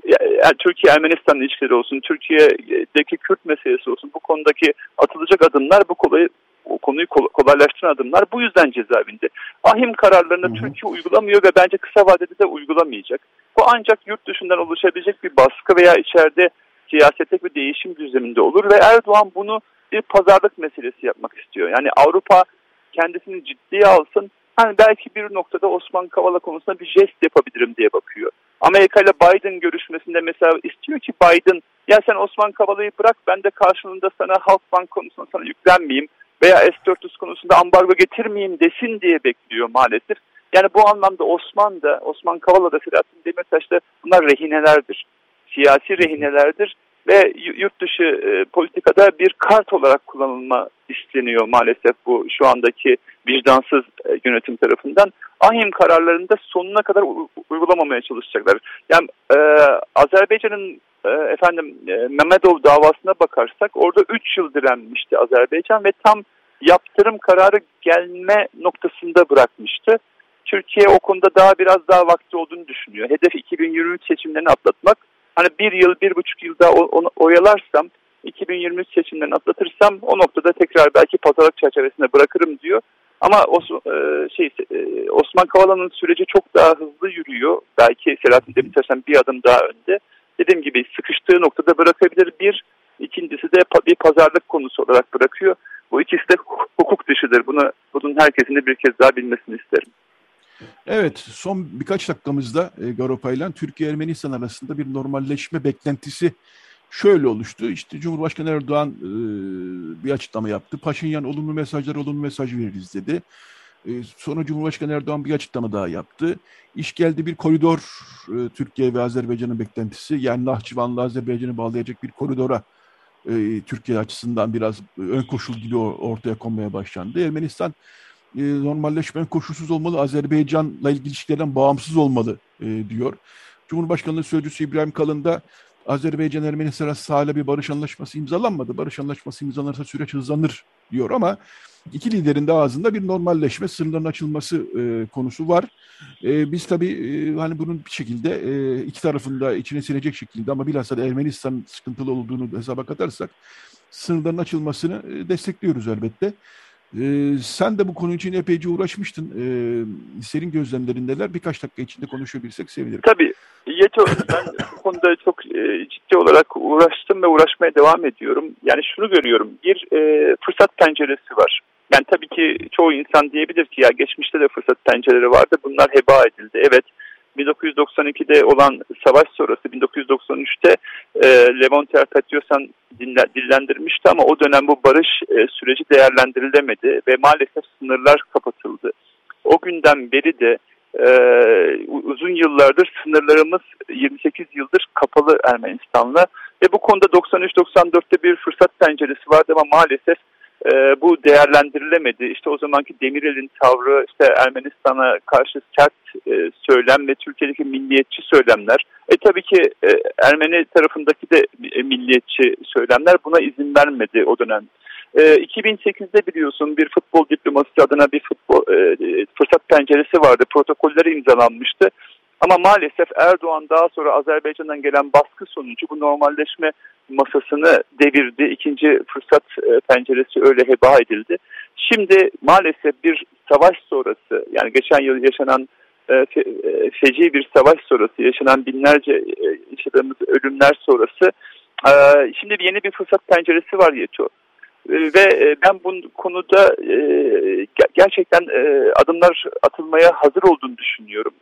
yani Türkiye-Ermenistan ilişkileri olsun, Türkiye'deki Kürt meselesi olsun bu konudaki atılacak adımlar bu kolayı o konuyu kolaylaştıran adımlar bu yüzden cezaevinde. Ahim kararlarını hı hı. Türkiye uygulamıyor ve bence kısa vadede de uygulamayacak. Bu ancak yurt dışından oluşabilecek bir baskı veya içeride siyasete bir değişim düzleminde olur ve Erdoğan bunu bir pazarlık meselesi yapmak istiyor. Yani Avrupa kendisini ciddiye alsın. Hani belki bir noktada Osman Kavala konusunda bir jest yapabilirim diye bakıyor. Amerika ile Biden görüşmesinde mesela istiyor ki Biden ya sen Osman Kavala'yı bırak ben de karşılığında sana Halkbank konusunda sana yüklenmeyeyim veya S-400 konusunda ambargo getirmeyeyim desin diye bekliyor maalesef. Yani bu anlamda Osman da, Osman Kavala da, Selahattin Demirtaş da bunlar rehinelerdir. Siyasi rehinelerdir ve yurt dışı e, politikada bir kart olarak kullanılma isteniyor maalesef bu şu andaki vicdansız e, yönetim tarafından. Ahim kararlarında sonuna kadar uygulamamaya çalışacaklar. Yani e, Azerbaycan'ın e, efendim e, Mehmetov davasına bakarsak orada 3 yıl direnmişti Azerbaycan ve tam yaptırım kararı gelme noktasında bırakmıştı. Türkiye o konuda daha biraz daha vakti olduğunu düşünüyor. Hedef 2023 seçimlerini atlatmak. Hani bir yıl, bir buçuk yıl daha onu oyalarsam 2023 seçimlerini atlatırsam o noktada tekrar belki pazarlık çerçevesinde bırakırım diyor. Ama Os e, şey e, Osman Kavala'nın süreci çok daha hızlı yürüyor. Belki Selahattin Demirtaş'tan bir adım daha önde. Dediğim gibi sıkıştığı noktada bırakabilir. Bir, ikincisi de bir pazarlık konusu olarak bırakıyor. Bu ikisi de hukuk dışıdır. Bunu bunun herkesin de bir kez daha bilmesini isterim. Evet, son birkaç dakikamızda e, Garopa ile Türkiye-Ermenistan arasında bir normalleşme beklentisi şöyle oluştu. İşte Cumhurbaşkanı Erdoğan e, bir açıklama yaptı. Paşinyan olumlu mesajlar, olumlu mesaj veririz dedi. E, sonra Cumhurbaşkanı Erdoğan bir açıklama daha yaptı. İş geldi bir koridor e, Türkiye ve Azerbaycan'ın beklentisi. Yani Nahçıvan'la Azerbaycan'ı bağlayacak bir koridora e, Türkiye açısından biraz ön koşul gibi ortaya konmaya başlandı. Ermenistan e, normalleşmenin koşulsuz olmalı, Azerbaycan'la ilişkilerden bağımsız olmalı e, diyor. Cumhurbaşkanlığı Sözcüsü İbrahim Kalın da Azerbaycan Ermenistan arasında bir barış anlaşması imzalanmadı. Barış anlaşması imzalanırsa süreç hızlanır diyor ama iki liderin de ağzında bir normalleşme, sınırların açılması e, konusu var. E, biz tabii e, hani bunun bir şekilde e, iki tarafında içine silecek şekilde ama bilhassa Ermenistan sıkıntılı olduğunu hesaba katarsak sınırların açılmasını e, destekliyoruz elbette. Ee, sen de bu konu için epeyce uğraşmıştın. Ee, senin gözlemlerin neler? Birkaç dakika içinde konuşabilirsek sevinirim. Tabii. Yeto, ben bu konuda çok e, ciddi olarak uğraştım ve uğraşmaya devam ediyorum. Yani şunu görüyorum. Bir e, fırsat penceresi var. Yani tabii ki çoğu insan diyebilir ki ya geçmişte de fırsat pencereleri vardı. Bunlar heba edildi. Evet 1992'de olan savaş sonrası 1993'te e, Levent Ertatiosan dillendirmişti ama o dönem bu barış e, süreci değerlendirilemedi ve maalesef sınırlar kapatıldı. O günden beri de e, uzun yıllardır sınırlarımız 28 yıldır kapalı Ermenistan'la ve bu konuda 93-94'te bir fırsat penceresi vardı ama maalesef e, bu değerlendirilemedi. İşte o zamanki Demirel'in tavrı, işte Ermenistan'a karşı sert e, söylem ve Türkiye'deki milliyetçi söylemler. E tabii ki e, Ermeni tarafındaki de e, milliyetçi söylemler buna izin vermedi o dönem. E, 2008'de biliyorsun bir futbol diplomasisi adına bir futbol e, fırsat penceresi vardı. Protokolleri imzalanmıştı. Ama maalesef Erdoğan daha sonra Azerbaycan'dan gelen baskı sonucu bu normalleşme masasını devirdi. İkinci fırsat e, penceresi öyle heba edildi. Şimdi maalesef bir savaş sonrası yani geçen yıl yaşanan e, e, feci bir savaş sonrası yaşanan binlerce yaşadığımız ölümler sonrası şimdi yeni bir fırsat penceresi var Yeto. Ve ben bu konuda gerçekten adımlar atılmaya hazır olduğunu düşünüyorum.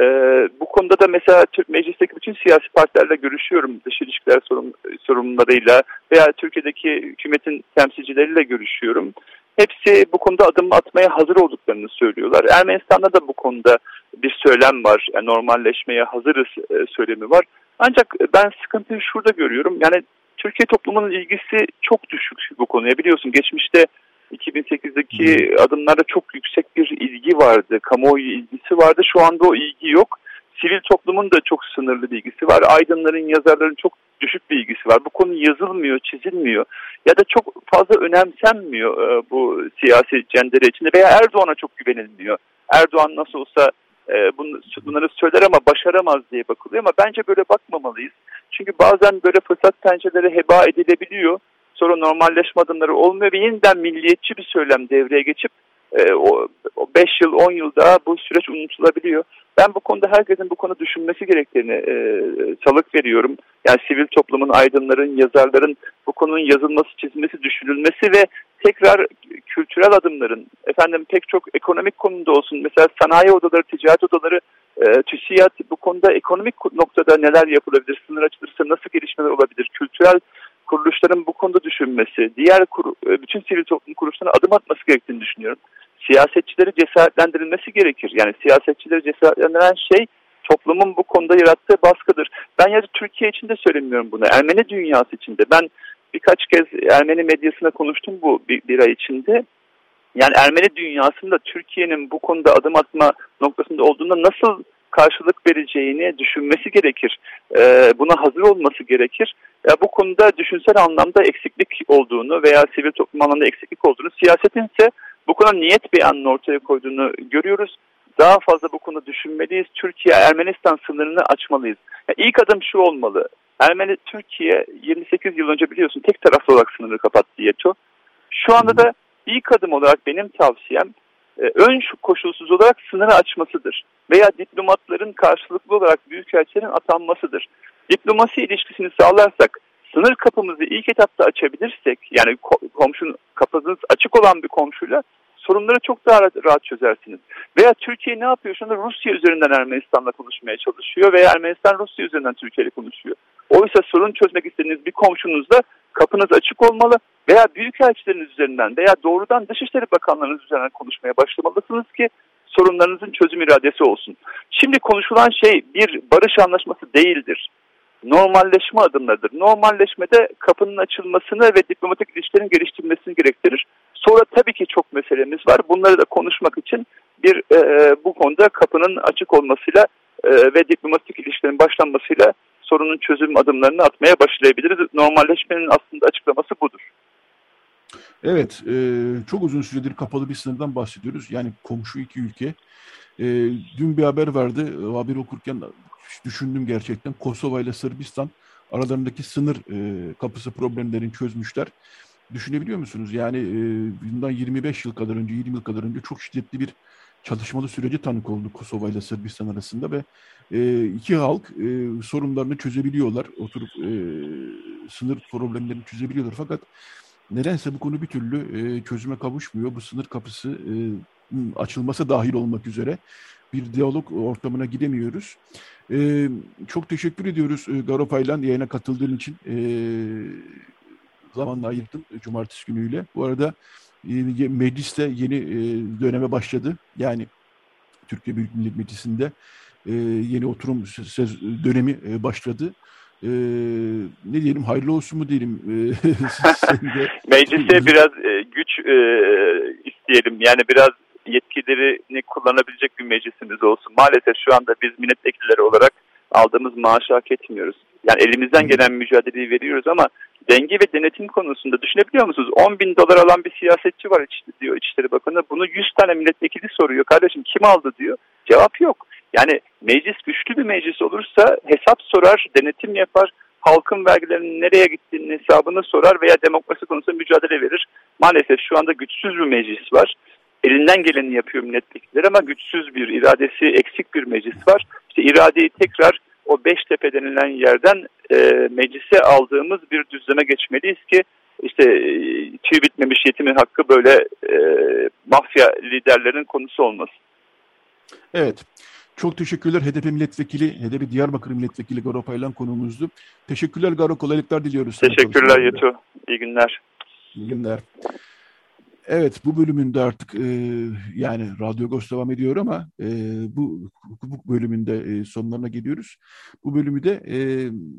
Ee, bu konuda da mesela Türk Meclis'teki bütün siyasi partilerle görüşüyorum. Dış ilişkiler sorun, sorumlularıyla veya Türkiye'deki hükümetin temsilcileriyle görüşüyorum. Hepsi bu konuda adım atmaya hazır olduklarını söylüyorlar. Ermenistan'da da bu konuda bir söylem var. Yani normalleşmeye hazırız e, söylemi var. Ancak ben sıkıntıyı şurada görüyorum. Yani Türkiye toplumunun ilgisi çok düşük bu konuya. Biliyorsun geçmişte 2008'deki adımlarda çok yüksek bir ilgi vardı. Kamuoyu ilgisi vardı. Şu anda o ilgi yok. Sivil toplumun da çok sınırlı bilgisi var. Aydınların, yazarların çok düşük bir ilgisi var. Bu konu yazılmıyor, çizilmiyor ya da çok fazla önemsenmiyor e, bu siyasi cendere içinde veya Erdoğan'a çok güvenilmiyor. Erdoğan nasıl olsa e, bunları söyler ama başaramaz diye bakılıyor ama bence böyle bakmamalıyız. Çünkü bazen böyle fırsat pençeleri heba edilebiliyor. Sonra normalleşme adımları olmuyor ve yeniden milliyetçi bir söylem devreye geçip e, o 5 yıl 10 yıl daha bu süreç unutulabiliyor. Ben bu konuda herkesin bu konuda düşünmesi gerektiğini e, salık veriyorum. Yani sivil toplumun, aydınların, yazarların bu konunun yazılması, çizilmesi, düşünülmesi ve tekrar kültürel adımların, efendim pek çok ekonomik konuda olsun, mesela sanayi odaları, ticaret odaları, e, TÜSİAD bu konuda ekonomik noktada neler yapılabilir, sınır açılırsa nasıl gelişmeler olabilir, kültürel kuruluşların bu konuda düşünmesi, diğer kur, e, bütün sivil toplum kuruluşlarına adım atması gerektiğini düşünüyorum siyasetçileri cesaretlendirilmesi gerekir. Yani siyasetçileri cesaretlendiren şey toplumun bu konuda yarattığı baskıdır. Ben ya Türkiye için de söylemiyorum bunu. Ermeni dünyası içinde. Ben birkaç kez Ermeni medyasına konuştum bu bir, bir ay içinde. Yani Ermeni dünyasında Türkiye'nin bu konuda adım atma noktasında olduğunda nasıl karşılık vereceğini düşünmesi gerekir. Ee, buna hazır olması gerekir. Ya bu konuda düşünsel anlamda eksiklik olduğunu veya sivil toplum anlamda eksiklik olduğunu, siyasetin ise bu konuda niyet beyanının ortaya koyduğunu görüyoruz. Daha fazla bu konuda düşünmeliyiz. Türkiye-Ermenistan sınırını açmalıyız. Yani ilk adım şu olmalı. Ermeni Türkiye 28 yıl önce biliyorsun tek taraflı olarak sınırı kapattı YETO. Şu anda da ilk adım olarak benim tavsiyem e, ön koşulsuz olarak sınırı açmasıdır. Veya diplomatların karşılıklı olarak büyükelçilerin atanmasıdır. Diplomasi ilişkisini sağlarsak sınır kapımızı ilk etapta açabilirsek yani komşunun kapınız açık olan bir komşuyla sorunları çok daha rahat çözersiniz. Veya Türkiye ne yapıyor? Şu anda Rusya üzerinden Ermenistan'la konuşmaya çalışıyor veya Ermenistan Rusya üzerinden Türkiye konuşuyor. Oysa sorun çözmek istediğiniz bir komşunuzla kapınız açık olmalı veya büyükelçileriniz üzerinden veya doğrudan Dışişleri Bakanlarınız üzerinden konuşmaya başlamalısınız ki sorunlarınızın çözüm iradesi olsun. Şimdi konuşulan şey bir barış anlaşması değildir normalleşme adımlarıdır. Normalleşmede kapının açılmasını ve diplomatik ilişkilerin geliştirilmesini gerektirir. Sonra tabii ki çok meselemiz var. Bunları da konuşmak için bir e, bu konuda kapının açık olmasıyla e, ve diplomatik ilişkilerin başlanmasıyla sorunun çözüm adımlarını atmaya başlayabiliriz. Normalleşmenin aslında açıklaması budur. Evet, e, çok uzun süredir kapalı bir sınırdan bahsediyoruz. Yani komşu iki ülke. E, dün bir haber vardı, haber okurken düşündüm gerçekten. Kosova ile Sırbistan aralarındaki sınır e, kapısı problemlerini çözmüşler. Düşünebiliyor musunuz? Yani e, bundan 25 yıl kadar önce, 20 yıl kadar önce çok şiddetli bir çatışmalı süreci tanık oldu Kosova ile Sırbistan arasında ve e, iki halk e, sorunlarını çözebiliyorlar. Oturup e, sınır problemlerini çözebiliyorlar. Fakat nedense bu konu bir türlü e, çözüme kavuşmuyor. Bu sınır kapısı e, açılması dahil olmak üzere bir diyalog ortamına gidemiyoruz. E, çok teşekkür ediyoruz e, Garo Paylan yayına katıldığın için. E, zamanla ayırdın cumartesi günüyle. Bu arada e, mecliste yeni e, döneme başladı. Yani Türkiye Büyük Millet Meclisi'nde e, yeni oturum söz, dönemi e, başladı. Ne diyelim hayırlı olsun mu diyelim? E, Meclise biraz güç e, isteyelim. Yani biraz yetkilerini kullanabilecek bir meclisimiz olsun. Maalesef şu anda biz milletvekilleri olarak aldığımız maaşı hak etmiyoruz. Yani elimizden gelen mücadeleyi veriyoruz ama denge ve denetim konusunda düşünebiliyor musunuz? 10 bin dolar alan bir siyasetçi var diyor İçişleri Bakanı. Bunu 100 tane milletvekili soruyor. Kardeşim kim aldı diyor. Cevap yok. Yani meclis güçlü bir meclis olursa hesap sorar, denetim yapar, halkın vergilerinin nereye gittiğini hesabını sorar veya demokrasi konusunda mücadele verir. Maalesef şu anda güçsüz bir meclis var elinden geleni yapıyor milletvekilleri ama güçsüz bir, iradesi eksik bir meclis var. İşte iradeyi tekrar o Beştepe denilen yerden e, meclise aldığımız bir düzleme geçmeliyiz ki işte e, tüy bitmemiş yetimin hakkı böyle e, mafya liderlerinin konusu olmasın. Evet. Çok teşekkürler HDP milletvekili, HDP Diyarbakır milletvekili Garo Paylan konuğumuzdu. Teşekkürler Garo, kolaylıklar diliyoruz. Teşekkürler Yetu. İyi günler. İyi günler. Evet bu bölümünde artık e, yani Radyo Agos devam ediyor ama e, bu hukuk bölümünde e, sonlarına geliyoruz. Bu bölümü de e,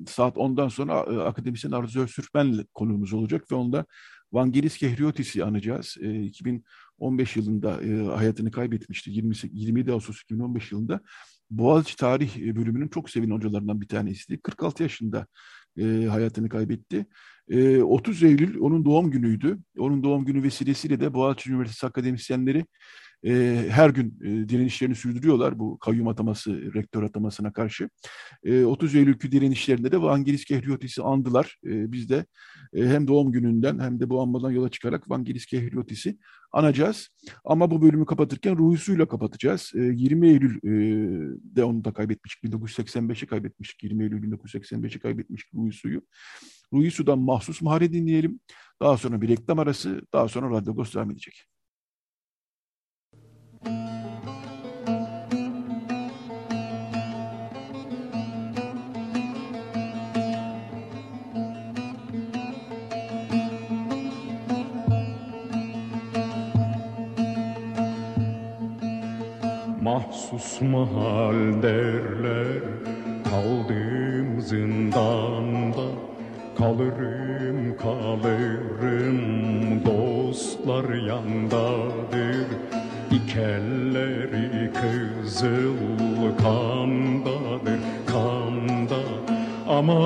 saat 10'dan sonra e, akademisyen Arzu Özsürfmen'le konuğumuz olacak ve onda Vangelis Kehriotis'i anacağız. E, 2015 yılında e, hayatını kaybetmişti. 20, 27 Ağustos 2015 yılında Boğaziçi Tarih bölümünün çok sevin hocalarından bir tanesiydi. 46 yaşında e, hayatını kaybetti. E, 30 Eylül onun doğum günüydü. Onun doğum günü vesilesiyle de Boğaziçi Üniversitesi akademisyenleri e, her gün e, direnişlerini sürdürüyorlar bu kayyum ataması, rektör atamasına karşı. E, 30 Eylül'kü direnişlerinde de Vangelis Kehriotis'i andılar. E, biz de e, hem doğum gününden hem de bu anmadan yola çıkarak Vangelis Kehriotis'i anacağız. Ama bu bölümü kapatırken Ruhusuyla kapatacağız. E, 20 Eylül'de onu da kaybetmiştik. 1985'i kaybetmiştik. 20 Eylül 1985'i kaybetmiştik Ruhusu'yu. Ruhusu'dan mahsus mahalle dinleyelim. Daha sonra bir reklam arası, daha sonra Radyo Ghost devam edecek. Mahsus mahal derler Kaldım zindanda Kalırım kalırım Dostlar yandadır. İkelleri kızıl kandadır Kanda. Aman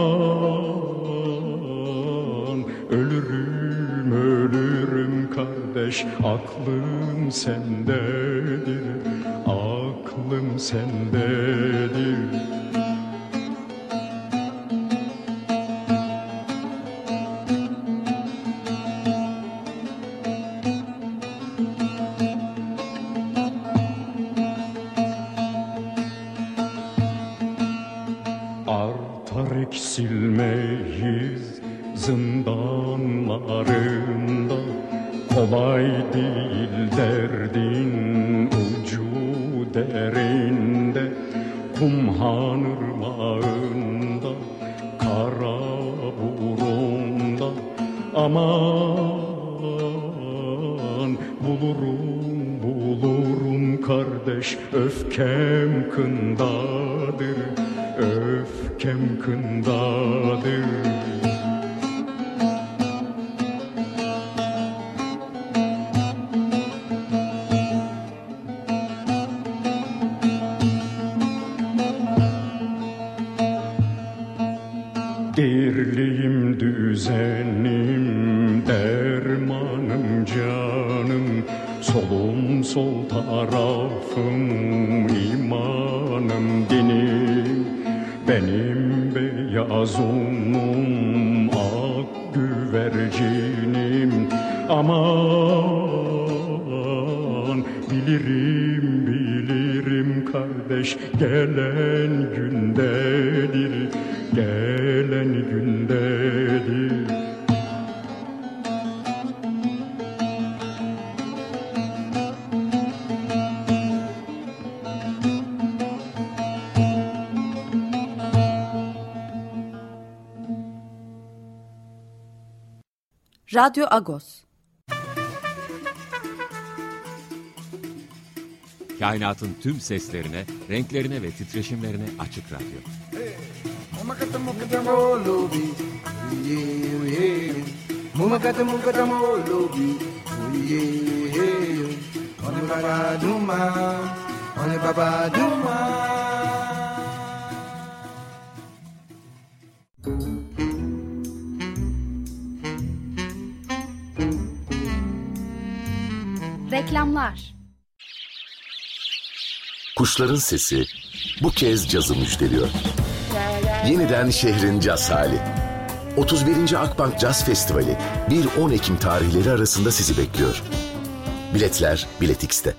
Ölürüm ölürüm kardeş Aklım sendedir. Aklım sendedir Radyo Agos. Kainatın tüm seslerine, renklerine ve titreşimlerine açık radyo. Reklamlar Kuşların sesi bu kez cazı müjdeliyor. Yeniden şehrin caz hali. 31. Akbank Caz Festivali 1-10 Ekim tarihleri arasında sizi bekliyor. Biletler Bilet X'te.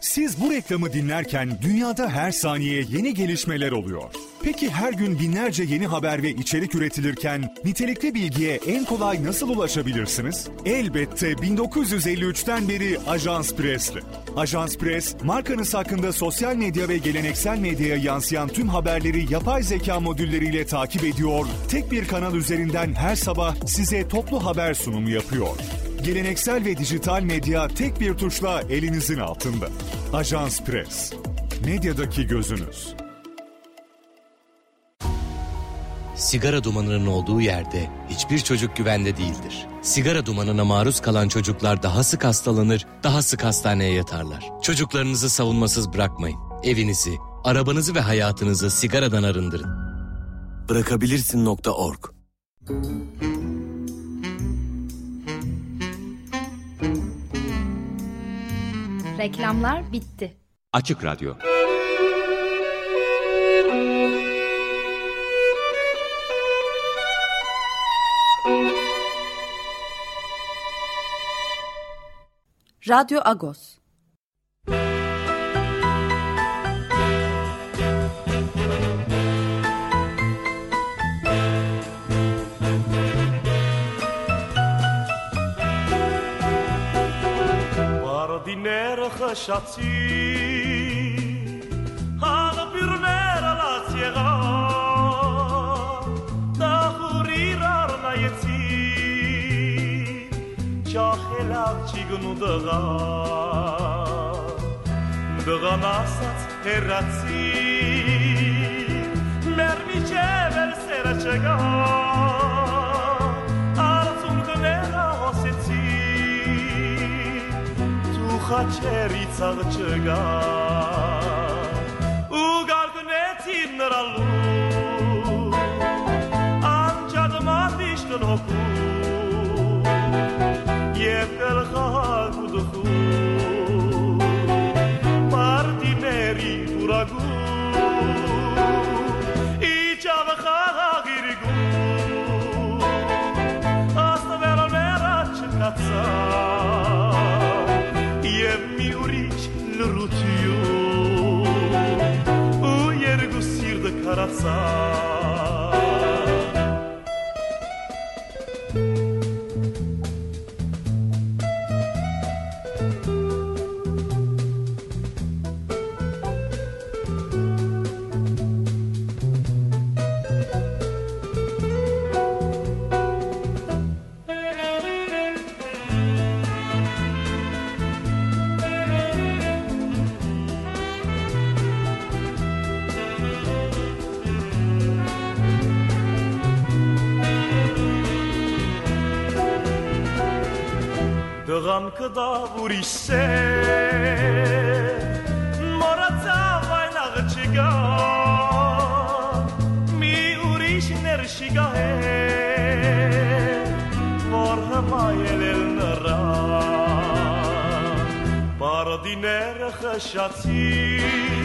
Siz bu reklamı dinlerken dünyada her saniye yeni gelişmeler oluyor. Peki her gün binlerce yeni haber ve içerik üretilirken nitelikli bilgiye en kolay nasıl ulaşabilirsiniz? Elbette 1953'ten beri Ajans Press'le. Ajans Press, markanız hakkında sosyal medya ve geleneksel medyaya yansıyan tüm haberleri yapay zeka modülleriyle takip ediyor, tek bir kanal üzerinden her sabah size toplu haber sunumu yapıyor. Geleneksel ve dijital medya tek bir tuşla elinizin altında. Ajans Press. Medyadaki gözünüz. Sigara dumanının olduğu yerde hiçbir çocuk güvende değildir. Sigara dumanına maruz kalan çocuklar daha sık hastalanır, daha sık hastaneye yatarlar. Çocuklarınızı savunmasız bırakmayın. Evinizi, arabanızı ve hayatınızı sigaradan arındırın. Bırakabilirsin.org Reklamlar bitti. Açık Radyo Rádio Agos. Dinero chachatzi a pirmera la ciega Ta hurir arna yetzi ճախելավ չիգնու դղա դղան ասած հերացի մեր միջև էլ սերը չգա արծում գները հոսեցի դու խաչերի ցաղ չգա ու գարգնեցի նրան լու անջատ մատիշ տնոկու calhac do Parti meri turagu I chava khagirigu Asta vera vera chkatsa Yev mi urich l'rutiu U yergu sirda karatsa ուրիշ է մոռացավ այն աղջիկա մի ուրիշ ներշիկա է որ հմայել էլ նրա բարդիները խշացին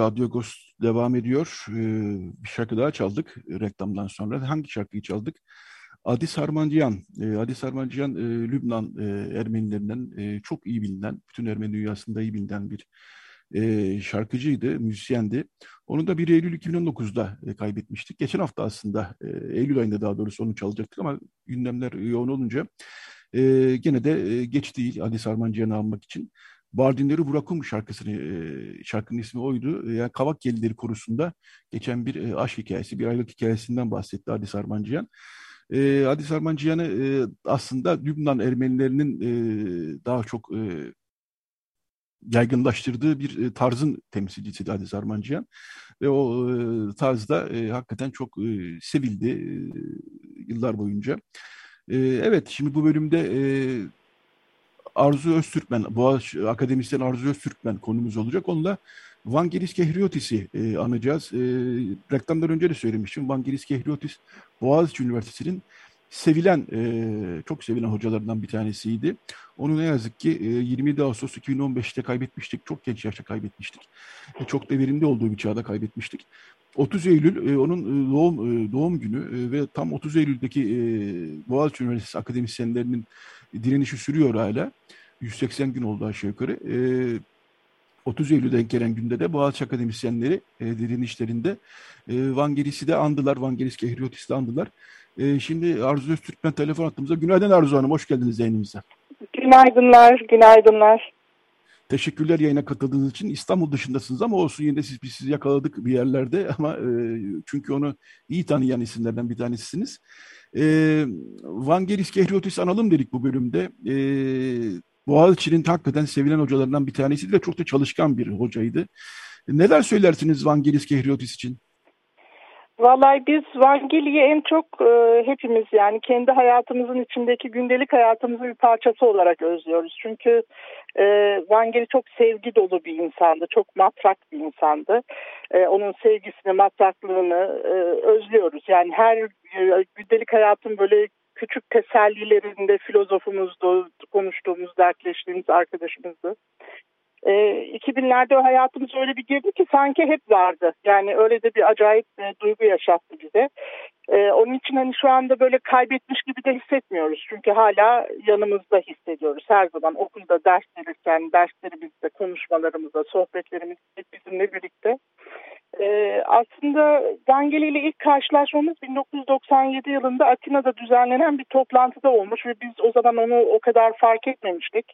Radyo Ghost devam ediyor. Bir şarkı daha çaldık reklamdan sonra. Hangi şarkıyı çaldık? Adi Sarmancıyan, Adi Sarmancıyan Lübnan Ermenilerinden çok iyi bilinen, bütün Ermeni dünyasında iyi bilinen bir şarkıcıydı, müzisyendi. Onu da 1 Eylül 2019'da kaybetmiştik. Geçen hafta aslında, Eylül ayında daha doğrusu onu çalacaktık ama gündemler yoğun olunca gene de geç değil Adi Sarmancıyan'ı almak için. Bardinleri Burakum şarkısını, şarkının ismi oydu. Yani Kavak Yelileri Korusu'nda geçen bir aşk hikayesi, bir aylık hikayesinden bahsetti Adi Sarmancıyan. E, Adi Sarmancıyan'ı e, aslında Lübnan Ermenilerinin e, daha çok e, yaygınlaştırdığı bir e, tarzın temsilcisiydi Adi Sarmancıyan. Ve o e, tarzda e, hakikaten çok e, sevildi e, yıllar boyunca. E, evet, şimdi bu bölümde e, Arzu Öztürkmen, Boğaziçi Akademisyen Arzu Öztürkmen konumuz olacak. Onunla Vangelis Kehriotis'i e, anacağız. E, reklamdan önce de söylemiştim. Vangelis Kehriotis Boğaziçi Üniversitesi'nin sevilen, e, çok sevilen hocalarından bir tanesiydi. Onu ne yazık ki e, 27 Ağustos 2015'te kaybetmiştik. Çok genç yaşta kaybetmiştik. E, çok da verimli olduğu bir çağda kaybetmiştik. 30 Eylül e, onun e, doğum e, doğum günü e, ve tam 30 Eylül'deki e, Boğaziçi Üniversitesi akademisyenlerinin direnişi sürüyor hala. 180 gün oldu aşağı yukarı. E, 30 Eylül denk gelen günde de Boğaziçi akademisyenleri e, direnişlerinde e, Vangelis'i de andılar. Vangelis Kehriotis'i de andılar. E, şimdi Arzu Öztürkmen telefon attığımızda. Günaydın Arzu Hanım, hoş geldiniz yayınımıza. Günaydınlar, günaydınlar. Teşekkürler yayına katıldığınız için. İstanbul dışındasınız ama olsun yine siz, biz sizi yakaladık bir yerlerde ama e, çünkü onu iyi tanıyan isimlerden bir tanesisiniz. E, Vangelis Kehriotis analım dedik bu bölümde. E, Boğaziçi'nin hakikaten sevilen hocalarından bir tanesiydi ve çok da çalışkan bir hocaydı. Neler söylersiniz Vangelis Kehriotis için? Vallahi biz Vangeli'yi en çok e, hepimiz yani kendi hayatımızın içindeki gündelik hayatımızın bir parçası olarak özlüyoruz. Çünkü e, Vangeli çok sevgi dolu bir insandı, çok matrak bir insandı. E, onun sevgisini, matraklığını e, özlüyoruz. Yani her e, gündelik hayatın böyle küçük tesellilerinde filozofumuzdu, konuştuğumuz, dertleştiğimiz arkadaşımızdı. E, 2000'lerde hayatımız öyle bir girdi ki sanki hep vardı. Yani öyle de bir acayip e, duygu yaşattı bize. E, onun için hani şu anda böyle kaybetmiş gibi de hissetmiyoruz. Çünkü hala yanımızda hissediyoruz. Her zaman okulda ders verirken, derslerimizde, konuşmalarımızda, sohbetlerimizde bizimle birlikte. Ee, aslında Vangeli ile ilk karşılaşmamız 1997 yılında Atina'da düzenlenen bir toplantıda olmuş ve biz o zaman onu o kadar fark etmemiştik.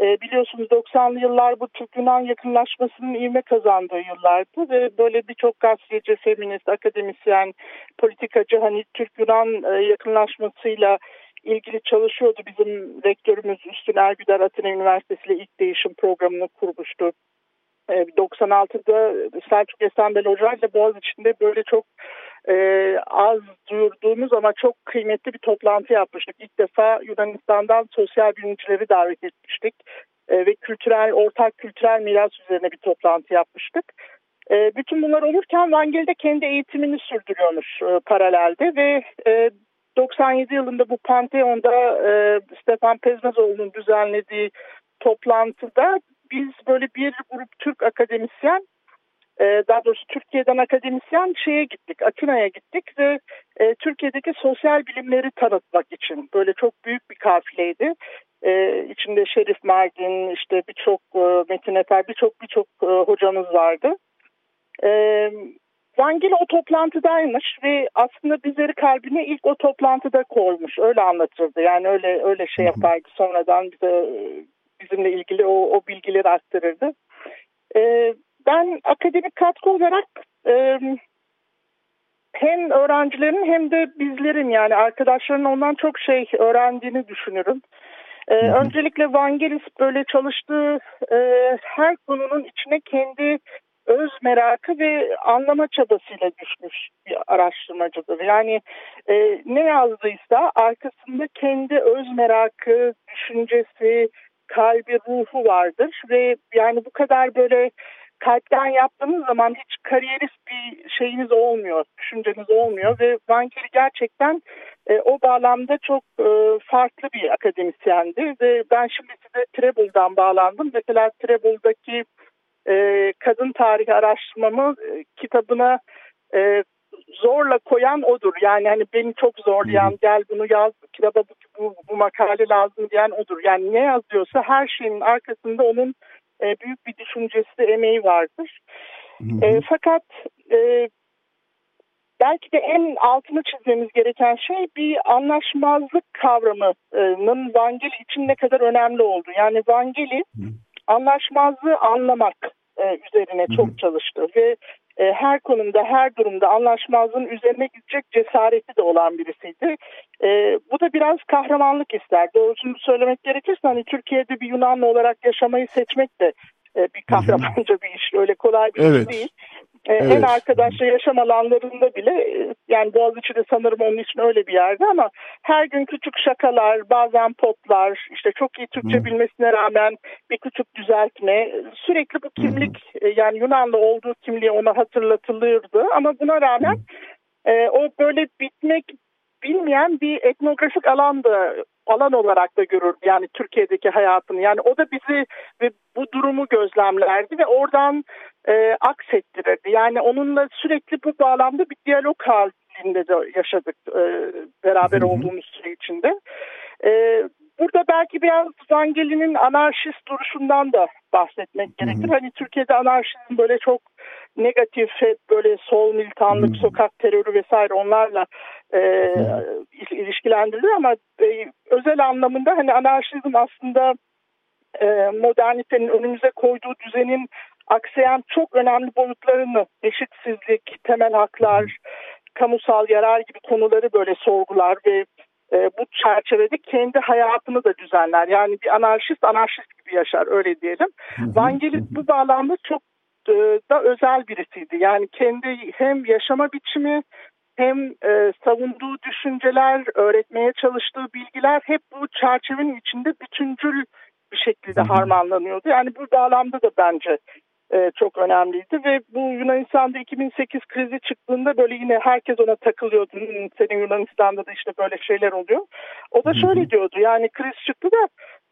Ee, biliyorsunuz 90'lı yıllar bu Türk-Yunan yakınlaşmasının ivme kazandığı yıllardı ve böyle birçok gazeteci, feminist, akademisyen, politikacı hani Türk-Yunan e, yakınlaşmasıyla ilgili çalışıyordu. Bizim rektörümüz Üstün Ergüder Atina Üniversitesi ile ilk değişim programını kurmuştu. 96'da e, Selçuk Esenbel Hoca ile Boğaziçi'nde böyle çok e, az duyurduğumuz ama çok kıymetli bir toplantı yapmıştık. İlk defa Yunanistan'dan sosyal bilimcileri davet etmiştik e, ve kültürel ortak kültürel miras üzerine bir toplantı yapmıştık. E, bütün bunlar olurken Vangel de kendi eğitimini sürdürüyormuş e, paralelde ve e, 97 yılında bu Pantheon'da e, Stefan Pezmezoğlu'nun düzenlediği toplantıda biz böyle bir grup Türk akademisyen e, daha doğrusu Türkiye'den akademisyen şeye gittik, Atina'ya gittik ve e, Türkiye'deki sosyal bilimleri tanıtmak için böyle çok büyük bir kafileydi. E, içinde Şerif Mardin, işte birçok e, Metin Efer, birçok birçok e, hocamız vardı. E, Vangeli o toplantıdaymış ve aslında bizleri kalbine ilk o toplantıda koymuş. Öyle anlatırdı. Yani öyle öyle şey yapardı. Sonradan bize bizimle ilgili o, o bilgileri aktarırdı. E, ben akademik katkı olarak e, hem öğrencilerin hem de bizlerin yani arkadaşların ondan çok şey öğrendiğini düşünürüm. Ee, öncelikle Vangelis böyle çalıştığı e, her konunun içine kendi öz merakı ve anlama çabasıyla düşmüş bir araştırmacıdır. Yani e, ne yazdıysa arkasında kendi öz merakı, düşüncesi, kalbi, ruhu vardır ve yani bu kadar böyle kalpten yaptığınız zaman hiç kariyerist bir şeyiniz olmuyor, düşünceniz olmuyor ve Vankeri gerçekten e, o bağlamda çok e, farklı bir akademisyendi ve ben şimdi size Treble'dan bağlandım. Mesela Treble'daki e, kadın tarihi araştırmamı e, kitabına e, zorla koyan odur. Yani hani beni çok zorlayan gel bunu yaz kitaba bu, bu, bu makale lazım diyen odur. Yani ne yazıyorsa her şeyin arkasında onun e, büyük bir düşüncesi, emeği vardır. E, fakat e, belki de en altını çizmemiz gereken şey bir anlaşmazlık kavramının Vangeli için ne kadar önemli oldu. Yani Vangeli anlaşmazlığı anlamak e, üzerine çok çalıştı ve e, her konumda, her durumda anlaşmazlığın üzerine gidecek cesareti de olan birisiydi. E, bu da biraz kahramanlık ister. Doğrusunu söylemek gerekirse hani Türkiye'de bir Yunanlı olarak yaşamayı seçmek de e, bir kahramanca bir iş. Öyle kolay bir evet. iş değil. Evet. En arkadaşlı yaşam alanlarında bile yani Boğaziçi de sanırım onun için öyle bir yerde ama her gün küçük şakalar, bazen poplar, işte çok iyi Türkçe hmm. bilmesine rağmen bir küçük düzeltme, sürekli bu kimlik hmm. yani Yunanlı olduğu kimliği ona hatırlatılırdı ama buna rağmen hmm. e, o böyle bitmek bilmeyen bir etnografik alandı alan olarak da görür yani Türkiye'deki hayatını. Yani o da bizi ve bu durumu gözlemlerdi ve oradan e, aksettirirdi. Yani onunla sürekli bu bağlamda bir diyalog halinde de yaşadık e, beraber olduğumuz süre içinde. E, burada belki biraz Vangeli'nin anarşist duruşundan da bahsetmek gerekir. Hani Türkiye'de anarşizm böyle çok negatif, hep böyle sol militanlık, sokak terörü vesaire onlarla e, ilişkilendirilir ama e, özel anlamında hani anarşizm aslında e, modernitenin önümüze koyduğu düzenin aksayan çok önemli boyutlarını eşitsizlik, temel haklar, kamusal yarar gibi konuları böyle sorgular ve e, bu çerçevede kendi hayatını da düzenler. Yani bir anarşist anarşist gibi yaşar öyle diyelim. Vangelis bu bağlamda çok da özel birisiydi. Yani kendi hem yaşama biçimi hem e, savunduğu düşünceler, öğretmeye çalıştığı bilgiler hep bu çerçevenin içinde bütüncül bir şekilde harmanlanıyordu. Yani bu bağlamda da bence e, çok önemliydi ve bu Yunanistan'da 2008 krizi çıktığında böyle yine herkes ona takılıyordu. Senin Yunanistan'da da işte böyle şeyler oluyor. O da şöyle diyordu yani kriz çıktı da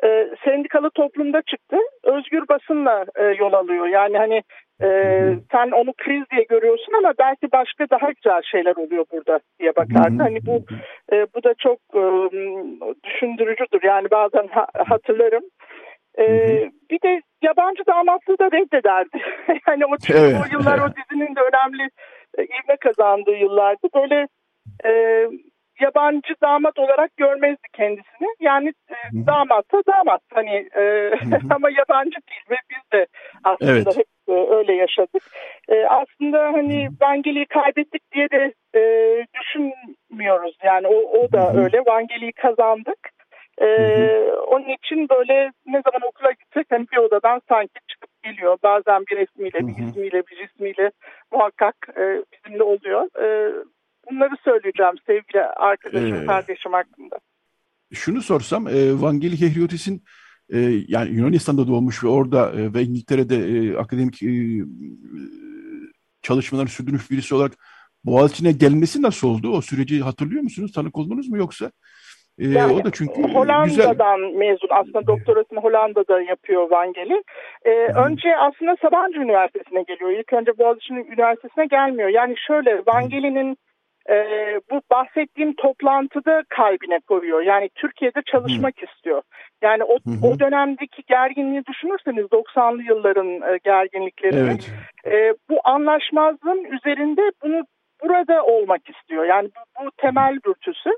e, sendikalı toplumda çıktı. Özgür basınla e, yol alıyor. Yani hani e, sen onu kriz diye görüyorsun ama belki başka daha güzel şeyler oluyor burada diye bakardı. Hani bu e, bu da çok e, düşündürücüdür. Yani bazen ha, hatırlarım. Ee, bir de yabancı damatlığı da reddederdi. yani o, evet. o yıllar o dizinin de önemli e, ivme kazandığı yıllardı. Böyle e, yabancı damat olarak görmezdi kendisini. Yani e, damat da damat hani e, ama yabancı değil ve biz de aslında evet. hep e, öyle yaşadık. E, aslında hani Vangeli'yi kaybettik diye de e, düşünmüyoruz. Yani o, o da öyle. Vangeli'yi kazandık. Ee, onun için böyle ne zaman okula gitsek hani bir odadan sanki çıkıp geliyor. Bazen bir resmiyle, bir ismiyle, bir cismiyle muhakkak e, bizimle oluyor. E, bunları söyleyeceğim sevgili arkadaşım, ee, kardeşim hakkında. Şunu sorsam, e, Vangeli Kehriotis'in e, yani Yunanistan'da doğmuş ve orada e, ve İngiltere'de e, akademik e, çalışmaları sürdürmüş birisi olarak Boğaziçi'ne gelmesi nasıl oldu? O süreci hatırlıyor musunuz? Tanık oldunuz mu yoksa? Ee, yani, o da çünkü Hollanda'dan güzel... mezun aslında doktorasını Hollanda'da yapıyor Vangeli. Ee, önce aslında Sabancı Üniversitesi'ne geliyor. İlk önce Boğaziçi Üniversitesi'ne gelmiyor. Yani şöyle Vangeli'nin e, bu bahsettiğim toplantıda kalbine koyuyor. Yani Türkiye'de çalışmak Hı. istiyor. Yani o, o dönemdeki gerginliği düşünürseniz 90'lı yılların e, gerginliklerini evet. e, bu anlaşmazlığın üzerinde bunu burada olmak istiyor. Yani bu, bu temel dürtüsü.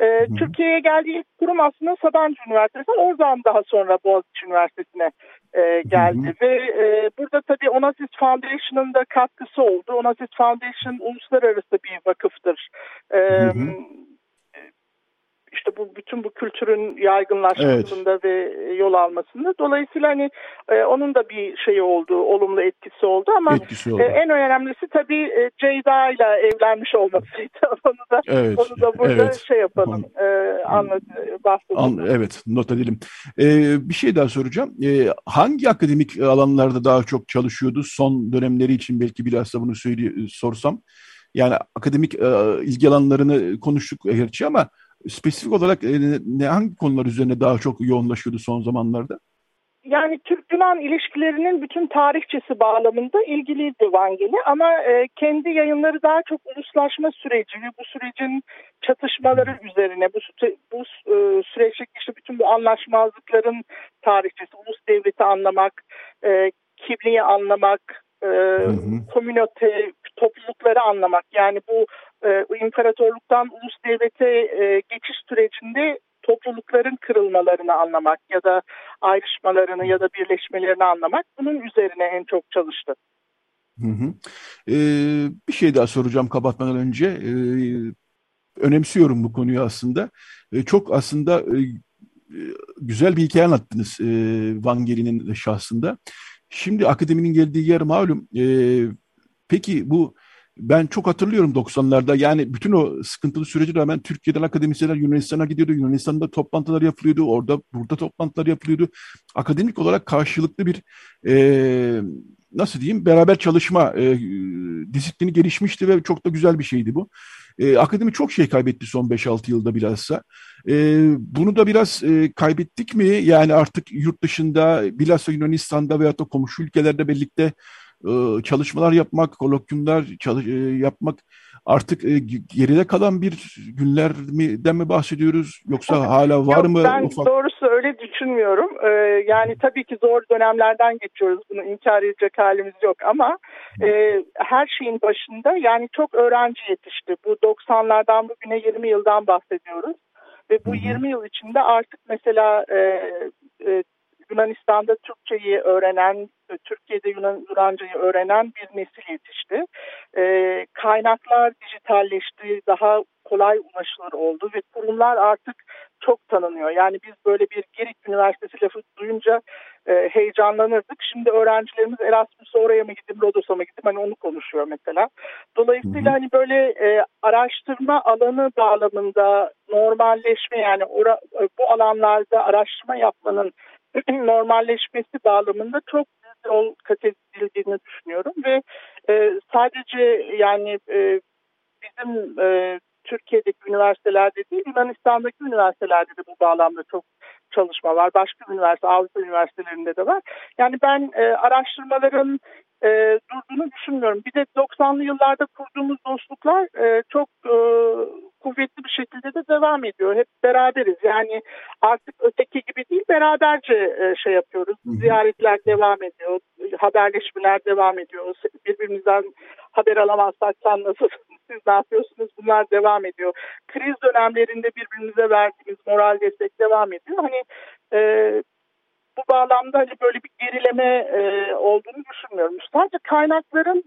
Ee, Türkiye'ye geldiği ilk kurum aslında Sabancı Üniversitesi. Oradan daha sonra Boğaziçi Üniversitesi'ne e, geldi. Hı hı. Ve e, burada tabii Onassis Foundation'ın da katkısı oldu. Onassis Foundation uluslararası bir vakıftır. E, hı hı işte bu bütün bu kültürün yaygınlaşmasında evet. ve yol almasında. Dolayısıyla hani e, onun da bir şeyi oldu, olumlu etkisi oldu ama etkisi oldu. E, en önemlisi tabii e, Ceyda ile evlenmiş olmasıydı. onu da evet. onu da burada evet. şey yapalım. E, anlat, An, evet, not edelim. Ee, bir şey daha soracağım. Ee, hangi akademik alanlarda daha çok çalışıyordu? Son dönemleri için belki biraz da bunu söyle, sorsam. Yani akademik e, ilgi alanlarını konuştuk gerçi ama spesifik olarak e, ne, hangi konular üzerine daha çok yoğunlaşıyordu son zamanlarda? Yani Türk-Yunan ilişkilerinin bütün tarihçesi bağlamında ilgiliydi Vangeli ama e, kendi yayınları daha çok uluslaşma süreci bu sürecin çatışmaları üzerine bu, bu e, süreçteki işte bütün bu anlaşmazlıkların tarihçesi, ulus devleti anlamak, e, kimliği anlamak, e, komünite, toplulukları anlamak yani bu e, imparatorluktan ulus devlete e, geçiş sürecinde toplulukların kırılmalarını anlamak ya da ayrışmalarını ya da birleşmelerini anlamak bunun üzerine en çok çalıştı. Hı hı. Ee, bir şey daha soracağım kapatmadan önce. Ee, önemsiyorum bu konuyu aslında. Ee, çok aslında e, güzel bir hikaye anlattınız e, Van Geri'nin şahsında. Şimdi akademinin geldiği yer malum e, Peki bu ben çok hatırlıyorum 90'larda yani bütün o sıkıntılı sürece rağmen Türkiye'den akademisyenler Yunanistan'a gidiyordu. Yunanistan'da toplantılar yapılıyordu. Orada burada toplantılar yapılıyordu. Akademik olarak karşılıklı bir e, nasıl diyeyim beraber çalışma e, disiplini gelişmişti ve çok da güzel bir şeydi bu. E, akademi çok şey kaybetti son 5-6 yılda bilhassa. E, bunu da biraz e, kaybettik mi? Yani artık yurt dışında bilhassa Yunanistan'da veyahut da komşu ülkelerde birlikte e, çalışmalar yapmak, kolokyumlar çalış, e, yapmak artık e, geride kalan bir günlerden mi bahsediyoruz yoksa hala var Yok, mı? Ben ufak... doğrusu öyle düşünmüyorum. Ee, yani tabii ki zor dönemlerden geçiyoruz. Bunu inkar edecek halimiz yok ama e, her şeyin başında yani çok öğrenci yetişti. Bu 90'lardan bugüne 20 yıldan bahsediyoruz. Ve bu 20 yıl içinde artık mesela e, e, Yunanistan'da Türkçeyi öğrenen, Türkiye'de Yunan, Yunancayı öğrenen bir nesil yetişti. E, kaynaklar dijitalleşti, daha kolay ulaşılır oldu ve kurumlar artık çok tanınıyor. Yani biz böyle bir Girit Üniversitesi lafı duyunca e, heyecanlanırdık. Şimdi öğrencilerimiz Erasmus'a oraya mı gideyim, Rodos'a mı gideyim hani onu konuşuyor mesela. Dolayısıyla hani böyle e, araştırma alanı bağlamında normalleşme yani ora, bu alanlarda araştırma yapmanın normalleşmesi bağlamında çok büyük yol kat edildiğini düşünüyorum ve e, sadece yani e, bizim e, Türkiye'deki üniversitelerde değil Yunanistan'daki üniversitelerde de bu bağlamda çok çalışma var. Başka üniversite, Avrupa üniversitelerinde de var. Yani ben e, araştırmaların e, durduğunu düşünmüyorum. Bir de 90'lı yıllarda kurduğumuz dostluklar e, çok e, kuvvetli bir şekilde de devam ediyor. Hep beraberiz. Yani artık öteki gibi değil beraberce e, şey yapıyoruz. Ziyaretler devam ediyor. Haberleşmeler devam ediyor. Birbirimizden haber alamazsak sen nasıl siz ne yapıyorsunuz bunlar devam ediyor. Kriz dönemlerinde birbirimize verdiğimiz moral destek devam ediyor. Hani e, bu bağlamda hani böyle bir gerileme e, olduğunu düşünmüyorum. Sadece kaynakların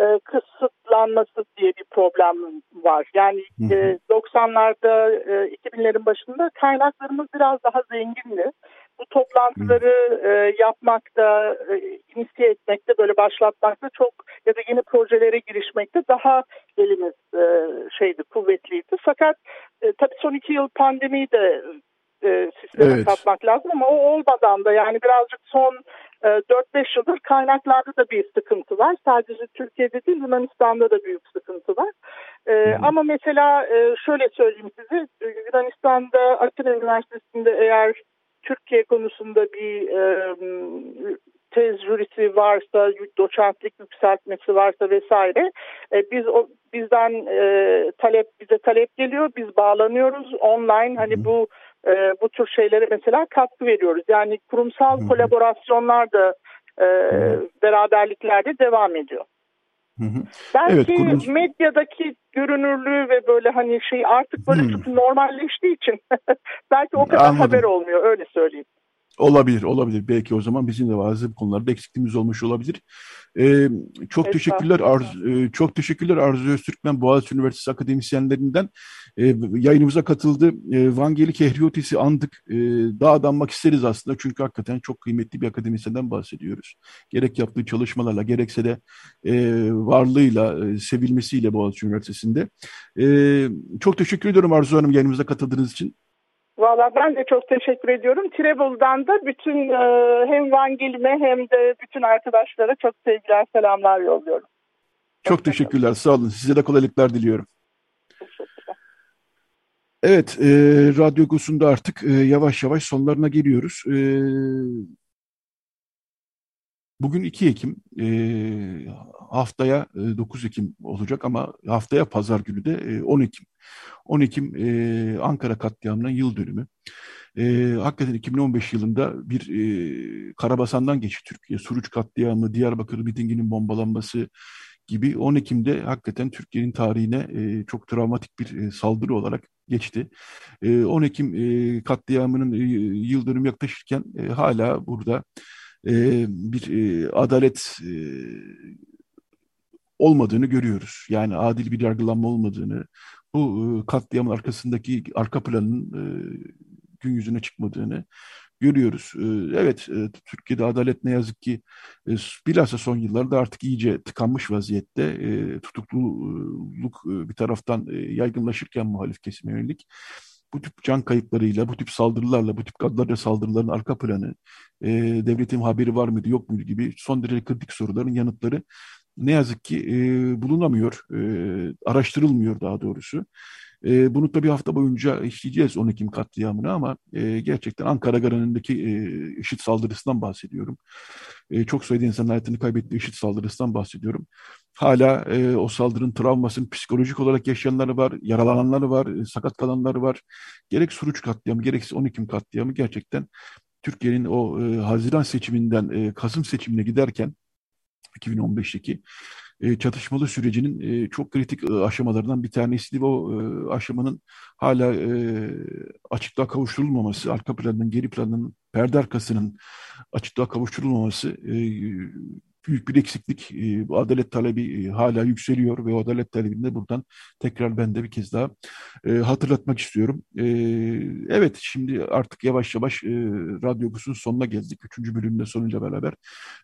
e, kısıtlanması diye bir problem var. Yani e, 90'larda e, 2000'lerin başında kaynaklarımız biraz daha zengindi. Bu toplantıları e, yapmakta, e, inisiye etmekte, böyle başlatmakta çok ya da yeni projelere girişmekte daha elimiz e, şeydi, kuvvetliydi. Fakat e, tabii son iki yıl pandemiyi de e, sisteme evet. katmak lazım ama o olmadan da yani birazcık son e, 4-5 yıldır kaynaklarda da bir sıkıntı var. Sadece Türkiye'de değil Yunanistan'da da büyük sıkıntı var. E, hmm. Ama mesela e, şöyle söyleyeyim size Yunanistan'da Atina Üniversitesi'nde eğer Türkiye konusunda bir e, tez jürisi varsa, doçentlik yükseltmesi varsa vesaire e, biz o bizden e, talep bize talep geliyor, biz bağlanıyoruz online hani bu e, bu tür şeylere mesela katkı veriyoruz. Yani kurumsal Hı-hı. kolaborasyonlar da e, beraberliklerde devam ediyor. Hı-hı. Belki evet, kurum... medyadaki görünürlüğü ve böyle hani şey artık böyle çok normalleştiği için belki o kadar Anladım. haber olmuyor öyle söyleyeyim. Olabilir, olabilir. Belki o zaman bizim de bazı konularda eksikliğimiz olmuş olabilir. Ee, çok teşekkürler Arzu, e, çok teşekkürler Arzu Öztürkmen Boğaziçi Üniversitesi akademisyenlerinden e, yayınımıza katıldı. E, Vangeli Kehriyotisi andık. E, daha adanmak isteriz aslında çünkü hakikaten çok kıymetli bir akademisyenden bahsediyoruz. Gerek yaptığı çalışmalarla gerekse de e, varlığıyla, e, sevilmesiyle Boğaziçi Üniversitesi'nde. E, çok teşekkür ediyorum Arzu Hanım yayınımıza katıldığınız için. Valla ben de çok teşekkür ediyorum. Trevel'dan da bütün e, hem Vangelime hem de bütün arkadaşlara çok sevgiler, selamlar yolluyorum. Çok, çok teşekkürler, sağ olun. Size de kolaylıklar diliyorum. Evet, e, Radyo Gus'unda artık e, yavaş yavaş sonlarına geliyoruz. E, bugün 2 Ekim, e, haftaya e, 9 Ekim olacak ama haftaya pazar günü de e, 10 Ekim. 10 Ekim e, Ankara katliamının yıl dönümü. E, hakikaten 2015 yılında bir e, Karabasan'dan geçti Türkiye. Suruç katliamı, Diyarbakır mitinginin bombalanması gibi 10 Ekim'de hakikaten Türkiye'nin tarihine e, çok travmatik bir e, saldırı olarak geçti. E, 10 Ekim e, katliamının e, yıl dönümü yaklaşırken e, hala burada e, bir e, adalet e, olmadığını görüyoruz. Yani adil bir yargılanma olmadığını, bu e, katliamın arkasındaki arka planın e, gün yüzüne çıkmadığını görüyoruz. Ee, evet, e, Türkiye'de adalet ne yazık ki e, bilhassa son yıllarda artık iyice tıkanmış vaziyette. E, tutukluluk bir taraftan yaygınlaşırken muhalif kesime yönelik bu tip can kayıplarıyla, bu tip saldırılarla, bu tip gaddarca saldırıların arka planı, devletin haberi var mıydı yok muydu gibi son derece kritik soruların yanıtları ne yazık ki bulunamıyor, araştırılmıyor daha doğrusu. E, bunu da bir hafta boyunca işleyeceğiz 10 Ekim katliamını ama e, gerçekten Ankara Garı'ndaki e, IŞİD saldırısından bahsediyorum. E, çok sayıda insanın hayatını kaybettiği IŞİD saldırısından bahsediyorum. Hala e, o saldırının travmasını psikolojik olarak yaşayanları var, yaralananları var, e, sakat kalanları var. Gerek Suruç katliamı, gerekse 10 Ekim katliamı gerçekten Türkiye'nin o e, Haziran seçiminden e, Kasım seçimine giderken 2015'teki çatışmalı sürecinin çok kritik aşamalarından bir tanesi ve o aşamanın hala e, açıklığa kavuşturulmaması, arka planın, geri planın, perde arkasının açıklığa kavuşturulmaması büyük bir eksiklik. E, bu adalet talebi e, hala yükseliyor ve o adalet talebinde buradan tekrar ben de bir kez daha e, hatırlatmak istiyorum. E, evet şimdi artık yavaş yavaş e, Radyo Gus'un sonuna geldik. Üçüncü bölümde sonunca beraber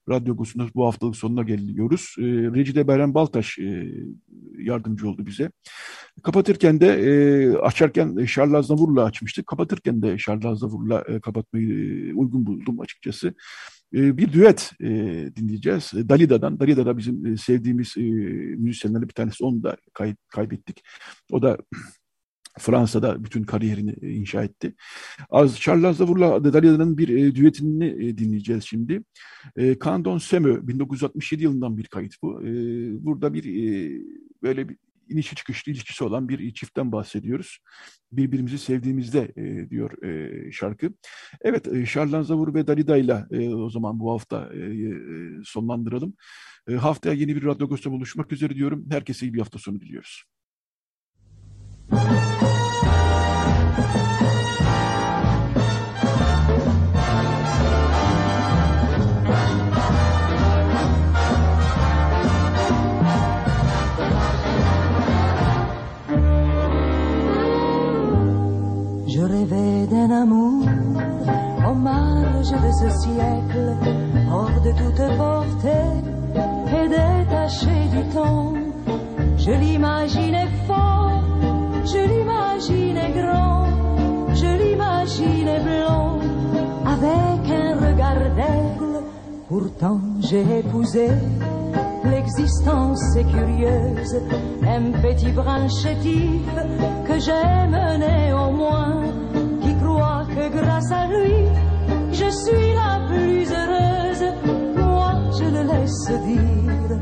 Radyo Gus'un bu haftalık sonuna geliyoruz. E, Recide Beren Baltaş e, yardımcı oldu bize. Kapatırken de e, açarken Charles Aznavur'la açmıştık. Kapatırken de Charles Aznavur'la e, kapatmayı e, uygun buldum açıkçası. Ee, bir düet e, dinleyeceğiz. Dalida'dan. Dalida da bizim e, sevdiğimiz e, müzisyenlerden bir tanesi. Onu da kay, kaybettik. O da Fransa'da bütün kariyerini inşa etti. Az Charles Aznavour'la Dalida'nın bir e, düetini e, dinleyeceğiz şimdi. E, Candon Semö 1967 yılından bir kayıt bu. E, burada bir e, böyle bir inişi çıkışlı ilişkisi olan bir çiftten bahsediyoruz. Birbirimizi sevdiğimizde e, diyor e, şarkı. Evet, e, Şarlan Zavur ve Dalida ile e, o zaman bu hafta e, sonlandıralım. E, haftaya yeni bir Radyo Agos'ta buluşmak üzere diyorum. Herkese iyi bir hafta sonu diliyoruz. Müzik siècle, hors de toute portée et détaché du temps. Je l'imaginais fort, je l'imaginais grand, je l'imaginais blanc, avec un regard d'aigle. Pourtant j'ai épousé l'existence curieuse, un petit brin chétif que j'aime néanmoins que grâce à lui, suis la plus heureuse. Moi, je le laisse dire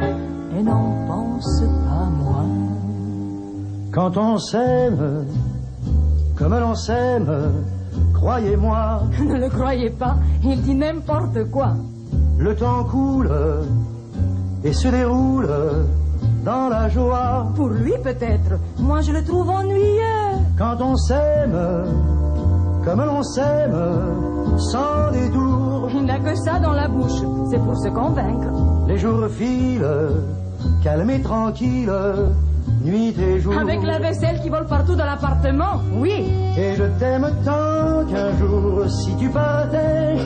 et n'en pense pas moins. Quand on s'aime, comme l'on s'aime, croyez-moi. Ne le croyez pas, il dit n'importe quoi. Le temps coule et se déroule dans la joie. Pour lui peut-être, moi je le trouve ennuyeux. Quand on s'aime, comme l'on s'aime, sans détour. Il n'a que ça dans la bouche, c'est pour se convaincre. Les jours filent, calmes et tranquilles, nuit et jour. Avec la vaisselle qui vole partout dans l'appartement, oui. Et je t'aime tant qu'un jour, si tu partais,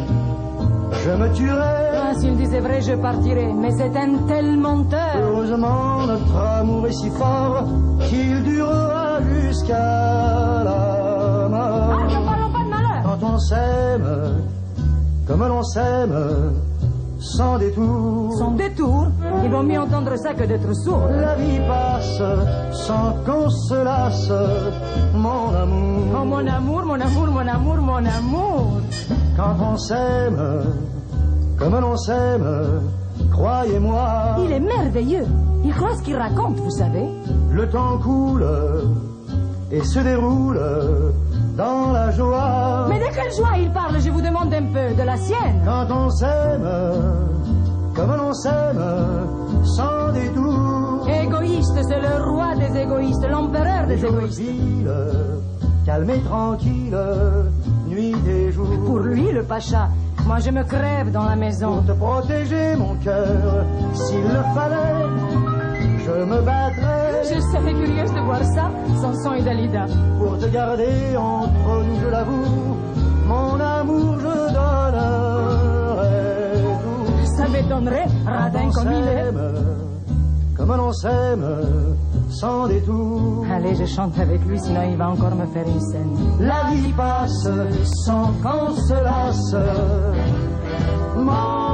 je me tuerais. Ah, s'il disait vrai, je partirais, mais c'est un tel menteur. Heureusement, notre amour est si fort qu'il durera jusqu'à on s'aime, comme l'on s'aime, sans détour. Sans détour Il vaut mieux entendre ça que d'être sourd. La vie passe sans qu'on se lasse, mon amour. Oh mon amour, mon amour, mon amour, mon amour. Quand on s'aime, comme l'on s'aime, croyez-moi. Il est merveilleux. Il croit ce qu'il raconte, vous savez. Le temps coule et se déroule dans la joie. Mais de quelle joie il parle, je vous demande un peu, de la sienne Quand on s'aime, comme on s'aime, sans détour. Égoïste, c'est le roi des égoïstes, l'empereur des égoïstes. calme et tranquille, nuit et jour. Pour lui, le pacha, moi je me crève dans la maison. Pour te protéger mon cœur, s'il le fallait, je me battrais. Je serais curieuse de voir ça, Samson et Dalida. Pour te garder entre nous, je l'avoue, mon amour je donnerai tout. Ça m'étonnerait, radin comme il est. Comme l'on s'aime, sans détour. Allez, je chante avec lui, sinon il va encore me faire une scène. La vie passe sans qu'on se lasse. Mon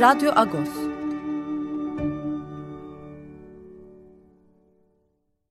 Radyo Agos